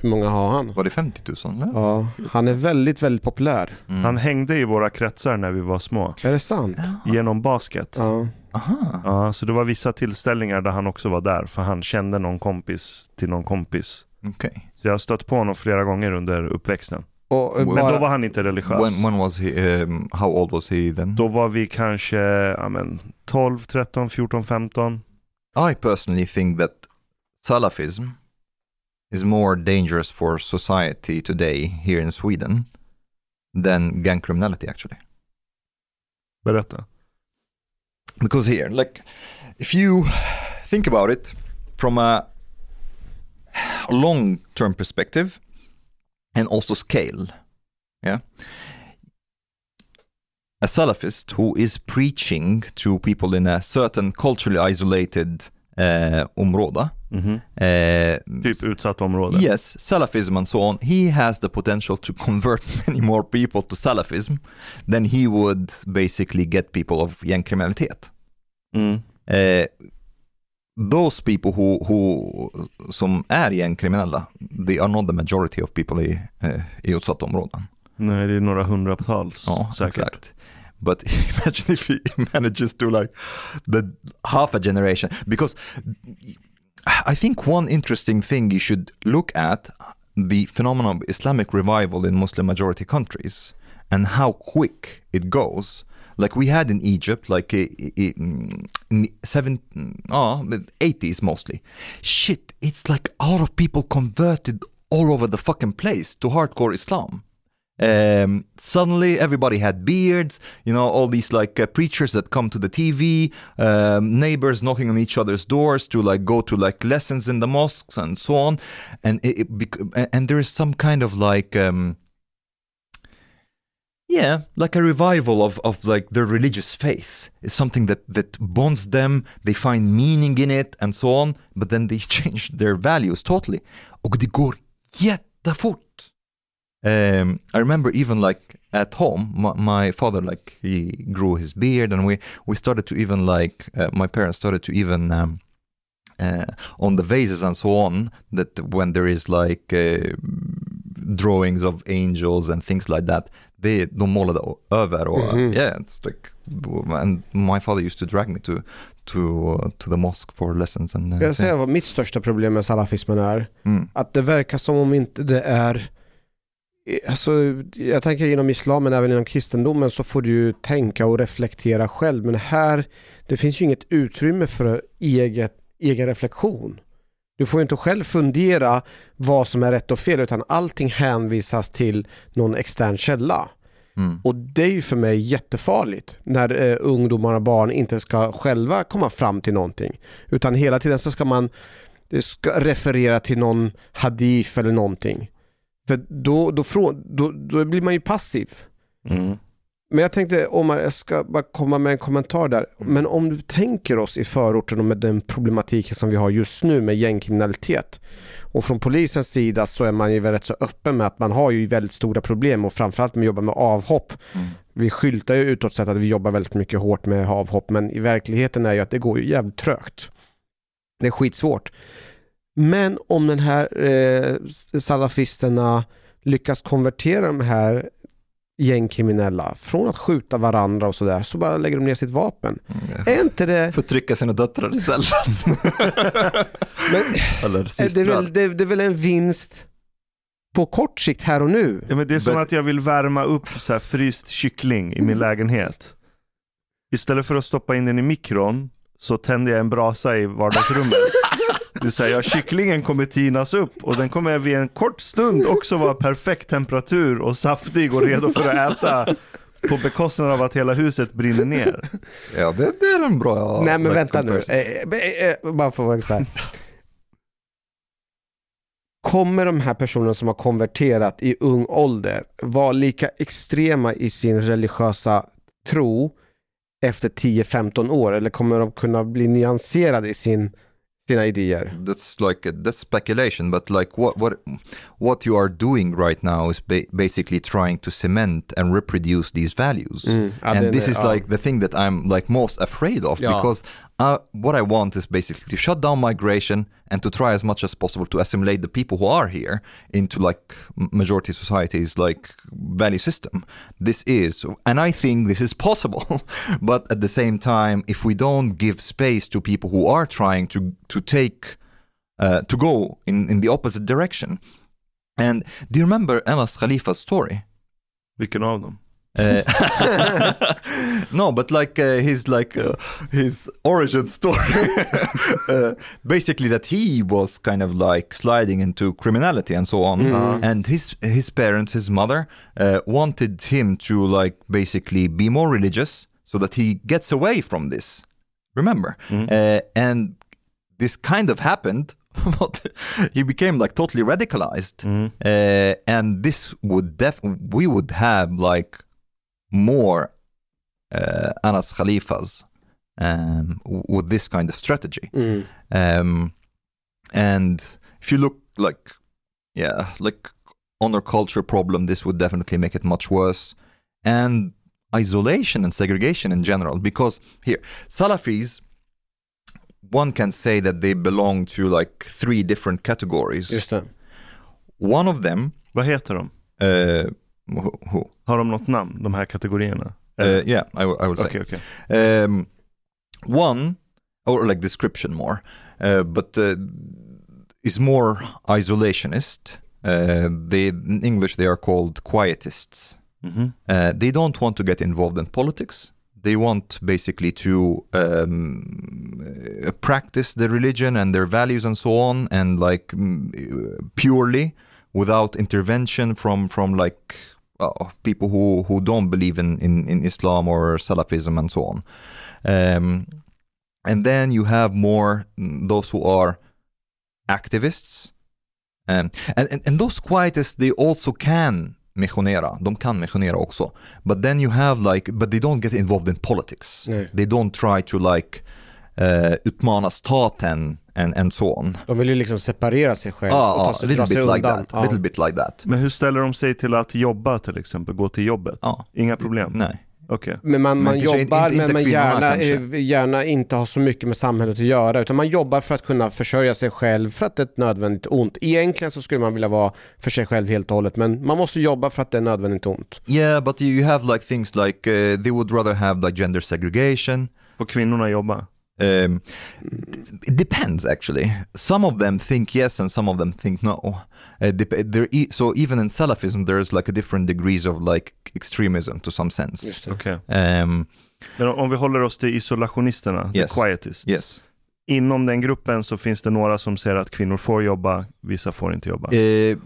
hur många har han? Var det 50 000? Eller? Ja, han är väldigt, väldigt populär. Mm. Han hängde i våra kretsar när vi var små. Är det sant? Genom basket. Ja. Aha. Ja, så det var vissa tillställningar där han också var där. För han kände någon kompis till någon kompis. Okej. Så jag har stött på honom flera gånger under uppväxten. Och, eh, Men Men bara, då var han inte religiös. When, when was he, um, how old was he then? Då var vi kanske ja, men, 12, 13, 14, 15. I personally think that Salafism is more dangerous for society today here in Sweden than gang criminality actually. Berätta. Because here, like, if you think about it from a long term perspective and also scale, yeah, a Salafist who is preaching to people in a certain culturally isolated uh, område, Mhm. uh, Typ utsatt område. yes, Salafism and so on, he has the potential to convert many more people to Salafism than he would basically get people of gängkriminalitet. Mm. Eh, those people who, who, som är gängkriminella, they are not the majority of people i, eh, i utsatta områden. Nej, det är några hundratals Ja, säkert. exakt. But imagine if he manages to like the half a generation, because I think one interesting thing you should look at the phenomenon of Islamic revival in Muslim majority countries and how quick it goes. Like we had in Egypt, like in seven, ah, oh, 80s mostly. Shit, it's like a lot of people converted all over the fucking place to hardcore Islam. Um, suddenly everybody had beards, you know, all these like uh, preachers that come to the TV, um, neighbors knocking on each other's doors to like go to like lessons in the mosques and so on. And it, it bec- and there is some kind of like, um, yeah, like a revival of, of like their religious faith. is something that, that bonds them, they find meaning in it and so on, but then they change their values totally. Och det går jättefort. Um, I remember even like at home, my, my father like he grew his beard, and we we started to even like uh, my parents started to even um, uh, on the vases and so on that when there is like uh, drawings of angels and things like that, det de målade över och Mhm. yeah, it's like and my father used to drag me to to uh, to the mosque for lessons and uh, jag säga vad mitt största problem med salafismen är? mm, Att det verkar som om inte det är Alltså, jag tänker inom islam men även inom kristendomen så får du tänka och reflektera själv. Men här, det finns ju inget utrymme för eget, egen reflektion. Du får ju inte själv fundera vad som är rätt och fel utan allting hänvisas till någon extern källa. mm, Och det är ju för mig jättefarligt när eh, ungdomar och barn inte ska själva komma fram till någonting. Utan hela tiden så ska man det ska referera till någon hadith eller någonting. För då, då, frå- då, då blir man ju passiv. Mm. Men jag tänkte, Omar, jag ska bara komma med en kommentar där. Men om du tänker oss i förorten och med den problematiken som vi har just nu med gängkriminalitet. Och från polisens sida så är man ju rätt så öppen med att man har ju väldigt stora problem och framförallt med att jobba med avhopp. mm. Vi skyltar ju utåt sett att vi jobbar väldigt mycket hårt med avhopp men i verkligheten är ju att det går ju jävligt trögt. Det är skitsvårt. Men om den här eh, salafisterna lyckas konvertera de här gängkriminella från att skjuta varandra och sådär så bara lägger de ner sitt vapen. Mm. Är inte det... Förtrycka sina döttrar istället. Men, Eller är det, systrar. väl, det, det är väl en vinst på kort sikt här och nu? Ja, men det är som Bet- att jag vill värma upp så här fryst kyckling i min lägenhet. Istället för att stoppa in den i mikron så tänder jag en brasa i vardagsrummet. Det vill säga, kycklingen kommer tinas upp och den kommer vid en kort stund också vara perfekt temperatur och saftig och redo för att äta på bekostnad av att hela huset brinner ner. Ja, det, det är en bra Nej men vänta nu, comparison. eh, eh, eh, bara för att vara så här. Kommer de här personerna som har konverterat i ung ålder vara lika extrema i sin religiösa tro efter 10-15 år eller kommer de kunna bli nyanserade i sin, sina idéer? That's like that's speculation, but like what what what you are doing right now is ba- basically trying to cement and reproduce these values. Mm, ja, and den this is ja. like the thing that I'm like most afraid of Ja. because uh, what I want is basically to shut down migration and to try as much as possible to assimilate the people who are here into like majority societies like value system. This is, and I think this is possible, but at the same time, if we don't give space to people who are trying to to take uh, to go in in the opposite direction. And do you remember Elas Khalifa's story? Vilken av dem? Uh, no, but like uh, his like uh, his origin story, uh, basically that he was kind of like sliding into criminality and so on, Mm. and his his parents, his mother, uh, wanted him to like basically be more religious so that he gets away from this. Remember, uh, and this kind of happened. but he became like totally radicalized, uh, and this would def we would have like more uh, Anas Khalifas um, with this kind of strategy. Mm. Um, and if you look like, yeah, like honor culture problem, this would definitely make it much worse. And isolation and segregation in general, because here, Salafis, one can say that they belong to like three different categories. Just det. One of them, Vad heter de? uh, who? Har de något namn, de här kategorierna? Uh, yeah, I, I would say. Okej, okej. Um, one, or like description more, uh, but uh, is more isolationist. They, in English, they are called quietists. Mhm. Uh, they don't want to get involved in politics. They want basically to um, practice their religion and their values and so on, and like mm, purely without intervention from from like uh, people who who don't believe in, in in Islam or Salafism and so on. Um, and then you have more mm, those who are activists. Um, and, and, and those quietists, they also can missionera. De kan missionera också. But then you have like, but they don't get involved in politics. They don't try to like uh, utmana staten and, and so on. De vill ju liksom separera sig själv Ah, och ah, ta a sig, little dra sig bit like undan. that. A little bit like that. Men hur ställer de sig till att jobba till exempel? Gå till jobbet? Ja. Inga problem? Nej. Okej. Men man, man jobbar inte- inte men man gärna, kanske. eh, gärna inte har så mycket med samhället att göra utan man jobbar för att kunna försörja sig själv för att det är ett nödvändigt ont. Egentligen så skulle man vilja vara för sig själv helt och hållet men man måste jobba för att det är nödvändigt ont. Yeah, but you have like things like uh, they would rather have like gender segregation. Får kvinnorna jobba? Um, it depends actually. Some of them think yes, and some of them think no. Uh, there e- so even in Salafism, there's like a different degrees of like extremism to some sense. Okej. Um, Men om vi håller oss till isolationisterna, Yes. the quietists. yes. Inom den gruppen så finns det några som säger att kvinnor får jobba, vissa får inte jobba. Uh,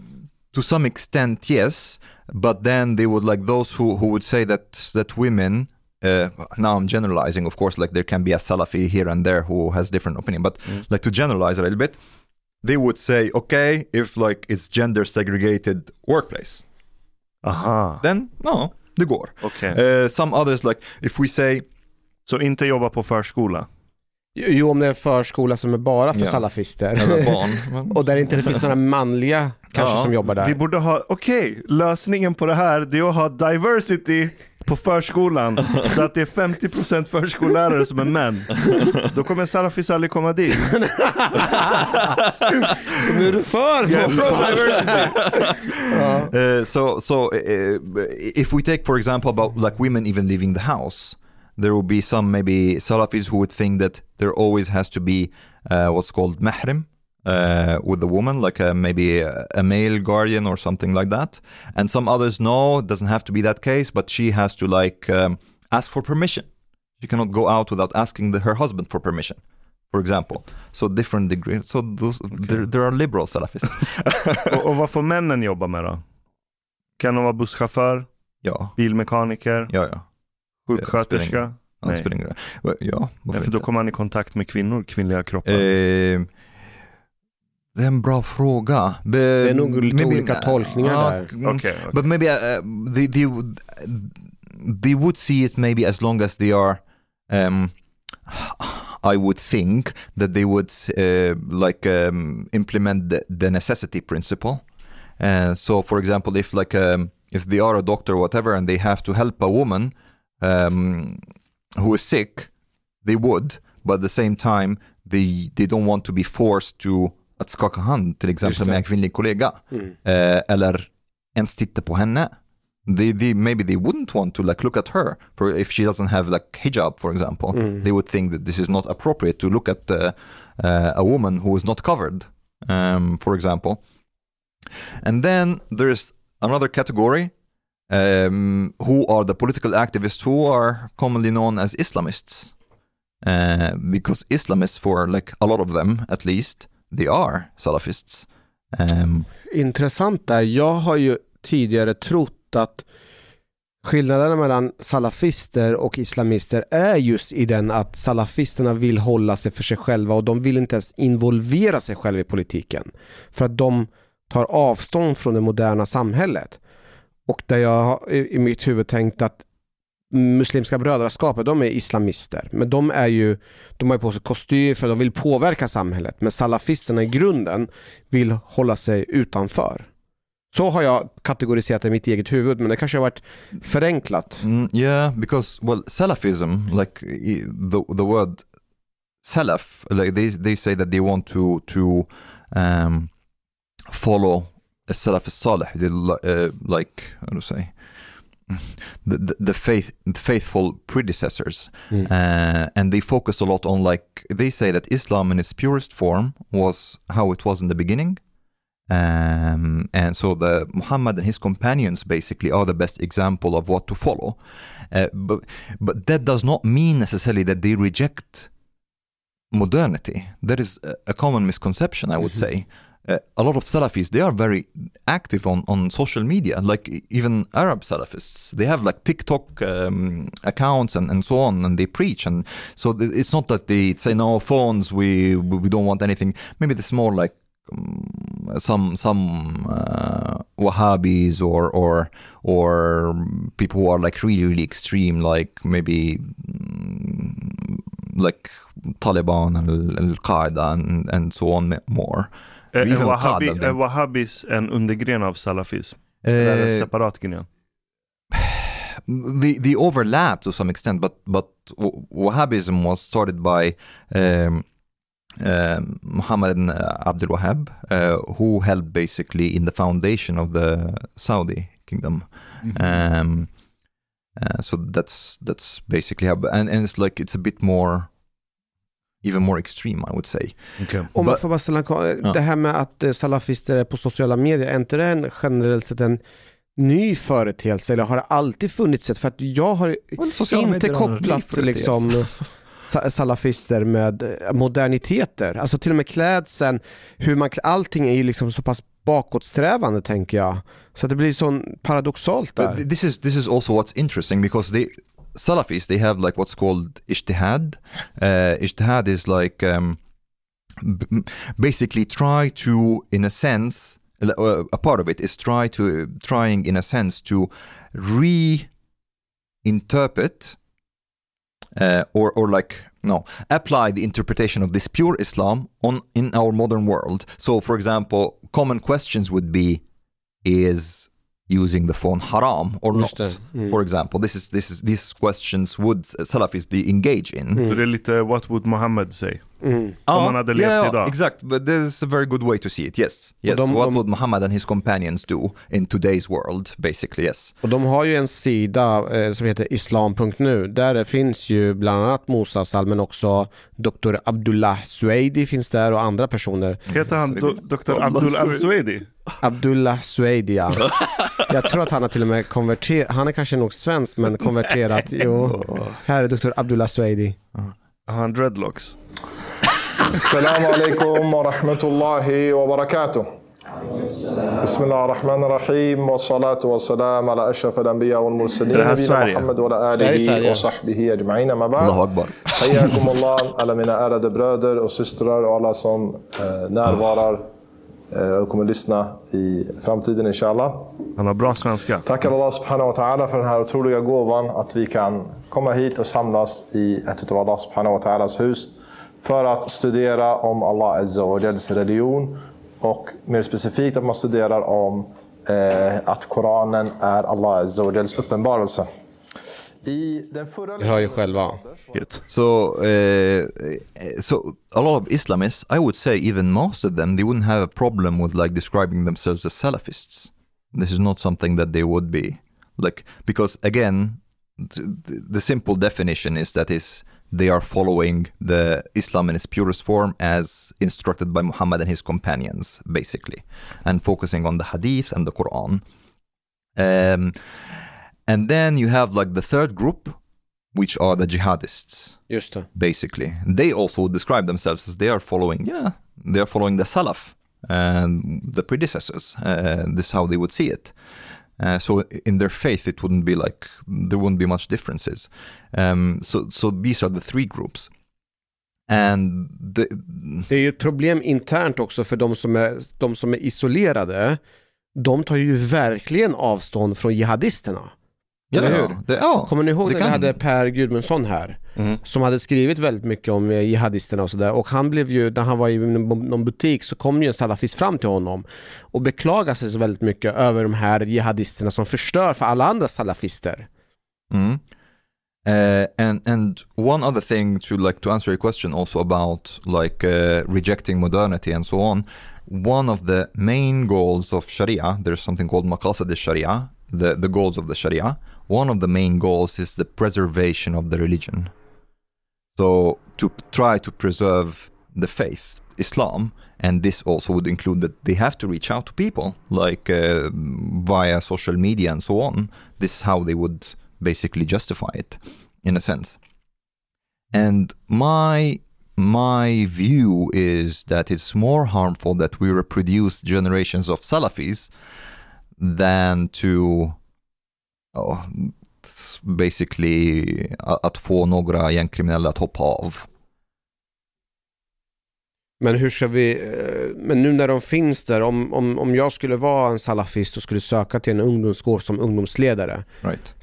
to some extent, yes, but then they would like those who, who would say that that women. Uh, now I'm generalizing, of course. Like there can be a Salafi here and there who has different opinion, but like to generalize a little bit, they would say, okay, if like it's gender segregated workplace, Aha, then no, det går. okej. Uh, some others like if we say Så inte jobba på förskola? Jo, om det är en förskola som är bara för Ja. salafister. eller barn. och där inte det finns några manliga kanske Ja. som jobbar där. Vi borde ha, okej, lösningen på det här det är att ha diversity på förskolan så att det är 50% förskollärare som är män. Då kommer salafis aldrig komma dit. Så nu är du för diversity. So so uh, if we take for example about like women even leaving the house there will be some maybe salafis who would think that there always has to be uh, what's called mahrim uh, with the woman like a, maybe a, male guardian or something like that. And some others no it doesn't have to be that case but she has to like um, ask for permission. She cannot go out without asking the, her husband for permission for example. So different degree so those, there, there are liberal salafists. Och, och vad får männen jobba med då? Kan de vara busschaufför, ja. Bilmekaniker, ja ja. Sjuksköterska? Nej. Ja, Ja, för då kommer han i kontakt med kvinnor, kvinnliga kroppar. Eh, det är en bra fråga. Be, Det är nog lite olika tolkningar där. Okej, okej. But maybe uh, they, they, would, they would see it maybe as long as they are, um, I would think that they would uh, like um, implement the, the necessity principle. Uh, so, for example, if like um, if they are a doctor or whatever, and they have to help a woman um, who is sick, they would. But at the same time, they they don't want to be forced to att skaka hand till exempel med en kvinnlig kollega. Mm. Eh, eller ens titta på henne. They, they, maybe they wouldn't want to like look at her for if she doesn't have like hijab, for example. Mm. They would think that this is not appropriate to look at uh, uh, a woman who is not covered, um, for example. And then there's another category um, who are the political activists who are commonly known as Islamists. Uh, because Islamists, for like a lot of them at least, they are Salafists. Um, Intressant där. Jag har ju tidigare trott att skillnaderna mellan salafister och islamister är just i den att salafisterna vill hålla sig för sig själva och de vill inte ens involvera sig själva i politiken. För att de tar avstånd från det moderna samhället. Och där jag i mitt huvud tänkt att Muslimska brödraskapet, de är islamister. Men de är ju, de har ju på sig kostym för de vill påverka samhället. Men salafisterna i grunden vill hålla sig utanför. Så har jag kategoriserat det i mitt eget huvud, men det kanske har varit förenklat. Mm, yeah, because well, Salafism, like the the word Salaf, like they they say that they want to to um, follow a Salaf Salih, they uh, like how to say the the, faith faithful predecessors, Mm. uh, and they focus a lot on like they say that Islam in its purest form was how it was in the beginning. Um, and so the Muhammad and his companions basically are the best example of what to follow. Uh, but but that does not mean necessarily that they reject modernity. That is a, a common misconception, I would say. A lot of Salafis they are very active on, on social media, like even Arab Salafists. They have like TikTok um, accounts and, and so on, and they preach. And so it's not that they say no phones, we we we don't want anything. Maybe it's more like um, some some uh, Wahhabis or or or people who are like really really extreme, like maybe mm, like Taliban and Al Qaeda and, and so on more. Är, är, Even wahhabi, är wahhabis en undergren av salafism? Eller är det en Uh, separat gren? the the overlap to some extent, but but Wahhabism was started by um, um, Muhammad Abdul Wahhab, uh, who helped basically in the foundation of the Saudi kingdom. Um, uh, so that's that's basically how, and, and it's like it's a bit more, even more extreme, I would say. Om man But- får bara ställa en. Det här med att eh, salafister är på sociala medier, är inte det en generellt sett en ny företeelse eller har det alltid funnits ett? För att jag har inte kopplat liksom sa- salafister med eh, moderniteter. Alltså till och med klädseln, hur man, klä- allting är ju liksom så pass bakåtsträvande tänker jag. Så att det blir sån paradoxalt But där. th- this is this is also what's interesting because they Salafis they have like what's called ijtihad. Uh, ijtihad is like um, b- basically try to, in a sense, uh, a part of it is try to trying in a sense to reinterpret uh, or or like no apply the interpretation of this pure Islam on in our modern world. So, for example, common questions would be: Is using the phone haram or Just not? Mm. For example, this is this is these questions would Salafis they engage in. Så det är lite what would Muhammad say? Mm. Ja, man hade levt yeah, idag. Exakt, but there's a very good way to see it. Yes, yes. de- What de- would Muhammad and his companions do in today's world? Basically, yes. Och de har ju en sida eh, som heter islam.nu. Där finns ju bland annat Musa Sal men också Dr. Abdullah Sueidi finns där och andra personer. Heter han do, Dr. Abdul Al-Suedi? Abdullah Sueidi ja. Jag tror att han har till och med konverterat, han är kanske nog svensk men konverterat. Jo, här är Dr. Abdullah Sueidi. Har han dreadlocks? السلام عليكم ورحمة الله وبركاته. بسم الله الرحمن الرحيم والصلاة والسلام على أشرف الأنبياء والمرسلين نبينا محمد وعلى آله وصحبه أجمعين ما بعد. الله أكبر. حياكم الله على من آلة برادر وسسترر وعلى صم آه، نار وارر وكم آه، لسنا في فرامتيدن إن شاء الله. أنا برا سوانسكا تاكر الله سبحانه وتعالى في هذه الأطولية قوبا أتوي كان كما هيت وسامناس في أتوى الله سبحانه وتعالى سهوست. För att studera om Allah azza wa jals religion och mer specifikt att man studerar om eh, att Koranen är Allah azza wa jals uppenbarelse. I den förra Vi hör ju själva. So, uh, so a lot of Islamists, I would say, even most of them, they wouldn't have a problem with like describing themselves as Salafists. This is not something that they would be like because again, th- the simple definition is that is they are following the Islam in its purest form as instructed by Muhammad and his companions, basically, and focusing on the Hadith and the Quran. Um, and then you have like the third group, which are the jihadists Just basically. They also describe themselves as they are following, yeah, they are following the Salaf and the predecessors. Uh, this is how they would see it. Uh, so in their faith, it wouldn't be like there wouldn't be much differences. Um, so so these are the three groups, and the, Det är ju ett problem internt också för de som är, de som är isolerade. De tar ju verkligen avstånd från jihadisterna. Ja, Eller hur? Det, ja. Kommer ni ihåg när vi hade Per Gudmundsson här? Mm. Som hade skrivit väldigt mycket om eh, jihadisterna och sådär. Och han blev ju, när han var i någon någon butik så kom ju en salafist fram till honom och beklagade sig så väldigt mycket över de här jihadisterna som förstör för alla andra salafister. Mm. Uh, and and one other thing to like to answer your question also about like uh, rejecting modernity and so on. One of the main goals of Sharia, there's something called maqasid al-Sharia, the the goals of the Sharia. One of the main goals is the preservation of the religion. So to try to preserve the faith, Islam, and this also would include that they have to reach out to people like uh, via social media and so on. This is how they would basically justify it in a sense. And my my view is that it's more harmful that we reproduce generations of Salafis than to s- basically att få några gängkriminella att hoppa av. Men hur ska vi, eh, men nu när de finns där, om, om, om jag skulle vara en salafist och skulle söka till en ungdomsgård som ungdomsledare, Right.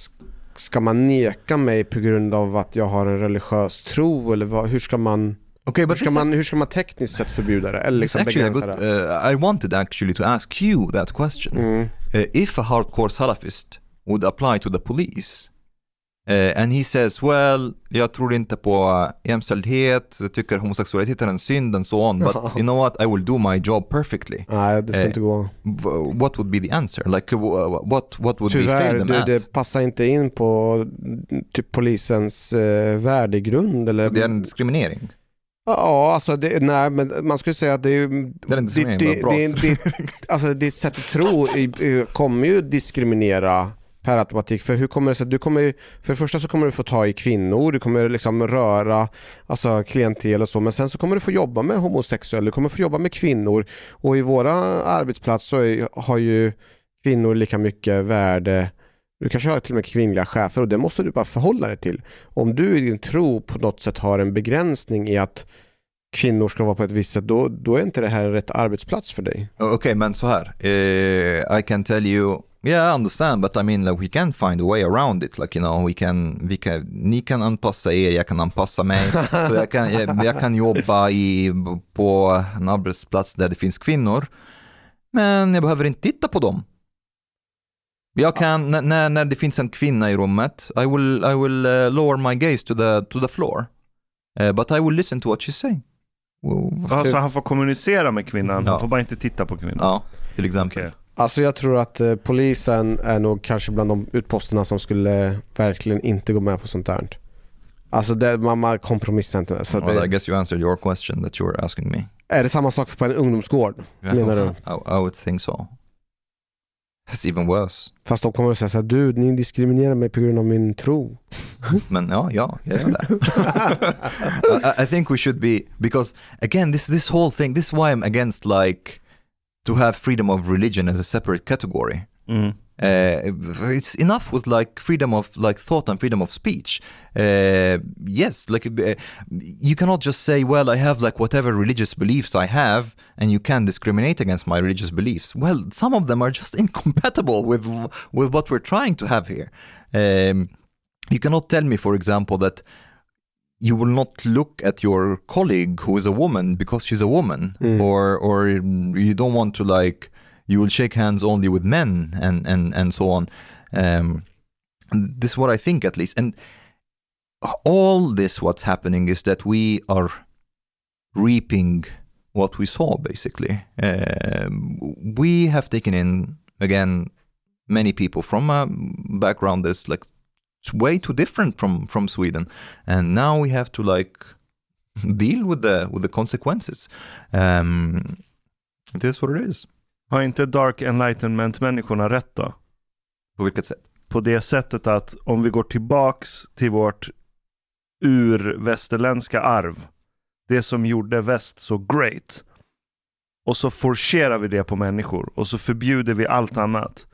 ska man neka mig på grund av att jag har en religiös tro eller vad, hur ska man, Okay, hur but ska this, man, hur ska man tekniskt sett förbjuda det eller liksom begränsa good, det? uh, I wanted actually to ask you that question. Mm. uh, if a hardcore Salafist would apply to the police uh, and he says, well, jag tror inte på uh, jämställdhet, jag tycker homosexualitet är en synd and so on, but you know what, I will do my job perfectly. Nej, det ska Eh, inte gå. What would be the answer? Like, what, what would Tyvärr, fail them det, at? det passar inte in på typ polisens eh, värdegrund eller... Det är en diskriminering. Ja, alltså det, nej, men man skulle säga att det är ju... Det är bra. det, det, alltså ditt sätt att tro i, kommer ju diskriminera per automatik. För hur kommer det sig? Du kommer, för det första så kommer du få ta i kvinnor, du kommer liksom röra alltså klientel och så. Men sen så kommer du få jobba med homosexuella, du kommer få jobba med kvinnor. Och i våra arbetsplats så är, har ju kvinnor lika mycket värde du kanske har till och med kvinnliga chefer och det måste du bara förhålla dig till. Om du i din tro på något sätt har en begränsning i att kvinnor ska vara på ett visst sätt, då, då är inte det här en rätt arbetsplats för dig. Okej, men så här. Uh, I can tell you, yeah, I understand, but I mean, like, we can find a way around it. Like, you know, we can, vi kan, ni kan anpassa er, jag kan anpassa mig. så jag kan, jag, jag kan jobba i, på en arbetsplats där det finns kvinnor, men jag behöver inte titta på dem. Jag kan, när, när det finns en kvinna i rummet, I will, I will uh, lower my gaze to the, to the floor. Uh, but I will listen to what she's saying. Well, Alltså han får kommunicera med kvinnan, Ja. han får bara inte titta på kvinnan. Ja, till exempel. Okej. Alltså jag tror att eh, polisen är nog kanske bland de utposterna som skulle verkligen inte gå med på sånt där. Alltså det, man, man kompromissar inte. Så Well, I det, guess you answered your question that you were asking me. är det samma sak på en ungdomsgård? Menar du? I, I would think so. It's even worse. Fast de kommer att säga så här, du, ni diskriminerar mig på grund av min tro. Men ja, ja, jag gör det. I, I think we should be, because again, this, this whole thing, this is why I'm against like to have freedom of religion as a separate category. Mm. Uh, it's enough with like freedom of like thought and freedom of speech. Uh, yes, like uh, you cannot just say, well, I have like whatever religious beliefs I have, and you can discriminate against my religious beliefs. Well, some of them are just incompatible with with what we're trying to have here. Um, you cannot tell me, for example, that you will not look at your colleague who is a woman because she's a woman, or or you don't want to like you will shake hands only with men and and and so on. Um, this is what I think at least, and all this what's happening is that we are reaping what we saw basically. Um, we have taken in again many people from a background that's like it's way too different from from Sweden, and now we have to like deal with the with the consequences. Um, it is what it is. Har inte Dark Enlightenment-människorna rätt då? På vilket sätt? På det sättet att om vi går tillbaks till vårt urvästerländska arv, det som gjorde väst så great, och så forcerar vi det på människor och så förbjuder vi allt annat.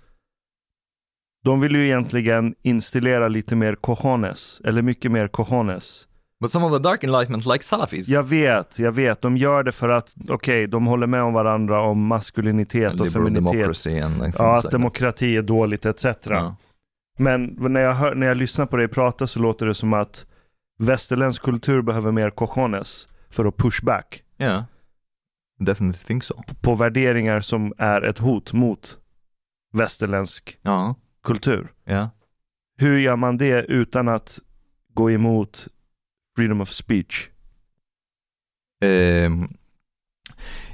De vill ju egentligen installera lite mer cojones, eller mycket mer cojones. But some of the dark enlightenment like Salafis. Jag vet, jag vet. De gör det för att, okej, de håller med om varandra om maskulinitet och liberal feminitet. and like Ja, att like demokrati är dåligt etc. that. Ja. Men när jag, hör, när jag lyssnar på dig prata så låter det som att västerländsk kultur behöver mer cojones för att push back Yeah, definitely think so. på värderingar som är ett hot mot västerländsk Ja, kultur. yeah. Hur gör man det utan att gå emot freedom of speech? Um,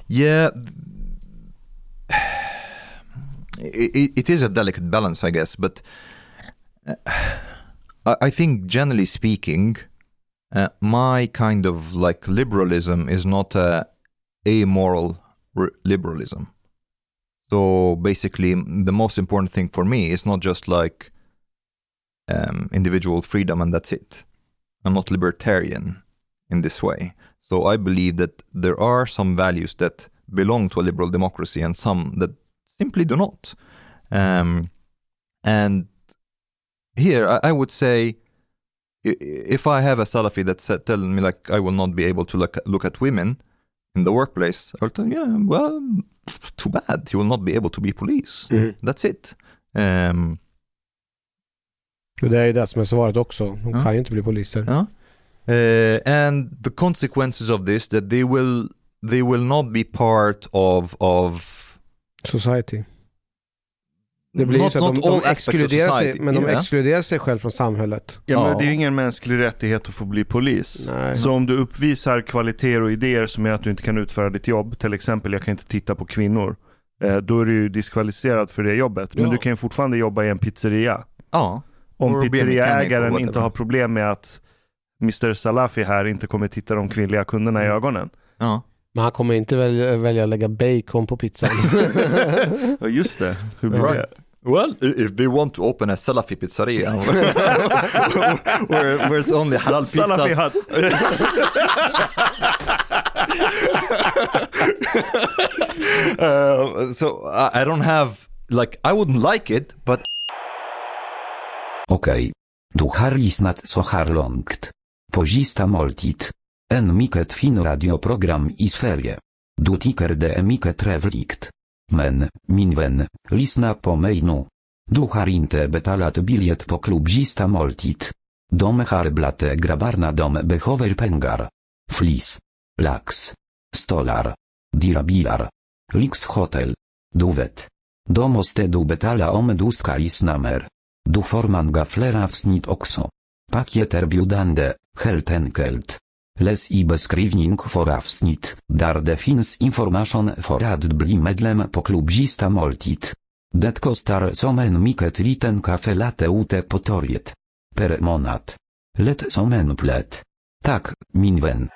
yeah, it, it is a delicate balance, I guess. But uh, I, I think, generally speaking, uh, my kind of like liberalism is not a amoral r- liberalism. So basically, the most important thing for me is not just like um, individual freedom and that's it. I'm not libertarian in this way. So I believe that there are some values that belong to a liberal democracy and some that simply do not. Um, and here I, I would say, if I have a Salafi that's telling me like I will not be able to look, look at women in the workplace, I'll tell yeah, well, too bad. You will not be able to be police. Mhm. That's it. Um, det är ju det som är svaret också. De kan ju inte bli poliser. Uh, and the consequences of this that they will they will not be part of of Society. Det blir ju not, så att de, de exkluderar sig, men de yeah. exkluderar sig själv från samhället. Ja, men Ja. det är ju ingen mänsklig rättighet att få bli polis. Nej. Så om du uppvisar kvaliteter och idéer som gör att du inte kan utföra ditt jobb, till exempel jag kan inte titta på kvinnor, eh, då är du ju diskvalificerad för det jobbet. Men Ja. du kan ju fortfarande jobba i en pizzeria. Ja. Om pizzeriaägaren inte har problem med att Mr Salafi här inte kommer titta de kvinnliga kunderna Mm. i ögonen. Ja. Men han kommer inte välja, välja att lägga bacon på pizzan. Ja just det, hur blir Right. det? Well, if they want to open a Salafi pizzeria where, where it's only halal pizzas. Salafi hatt. Uh, so I, I don't have like I wouldn't like it, but Okej. Du har lyssnat så här långt. På sista måltid. En mycket fin radioprogram i Sverige. Du tycker det är mycket trevligt. Men, min vän, lyssna på mig nu. Du har inte betalat biljett på klubb moltit. måltid. De har dom grabbarna de behöver pengar. Flis. Lax. Stolar. Dirabilar. Lyxhotel. Du vet. Då måste du betala om du ska lyssna mer. Du får många fler avsnitt också. Paket erbjudande, helt enkelt. Läs i beskrivning för avsnitt, där det finns information för att bli medlem på klubbista måltid. Det kostar som en mycket liten kaffe latte ute på torget. Per månad. Lätt som en plätt. Tak, min vän.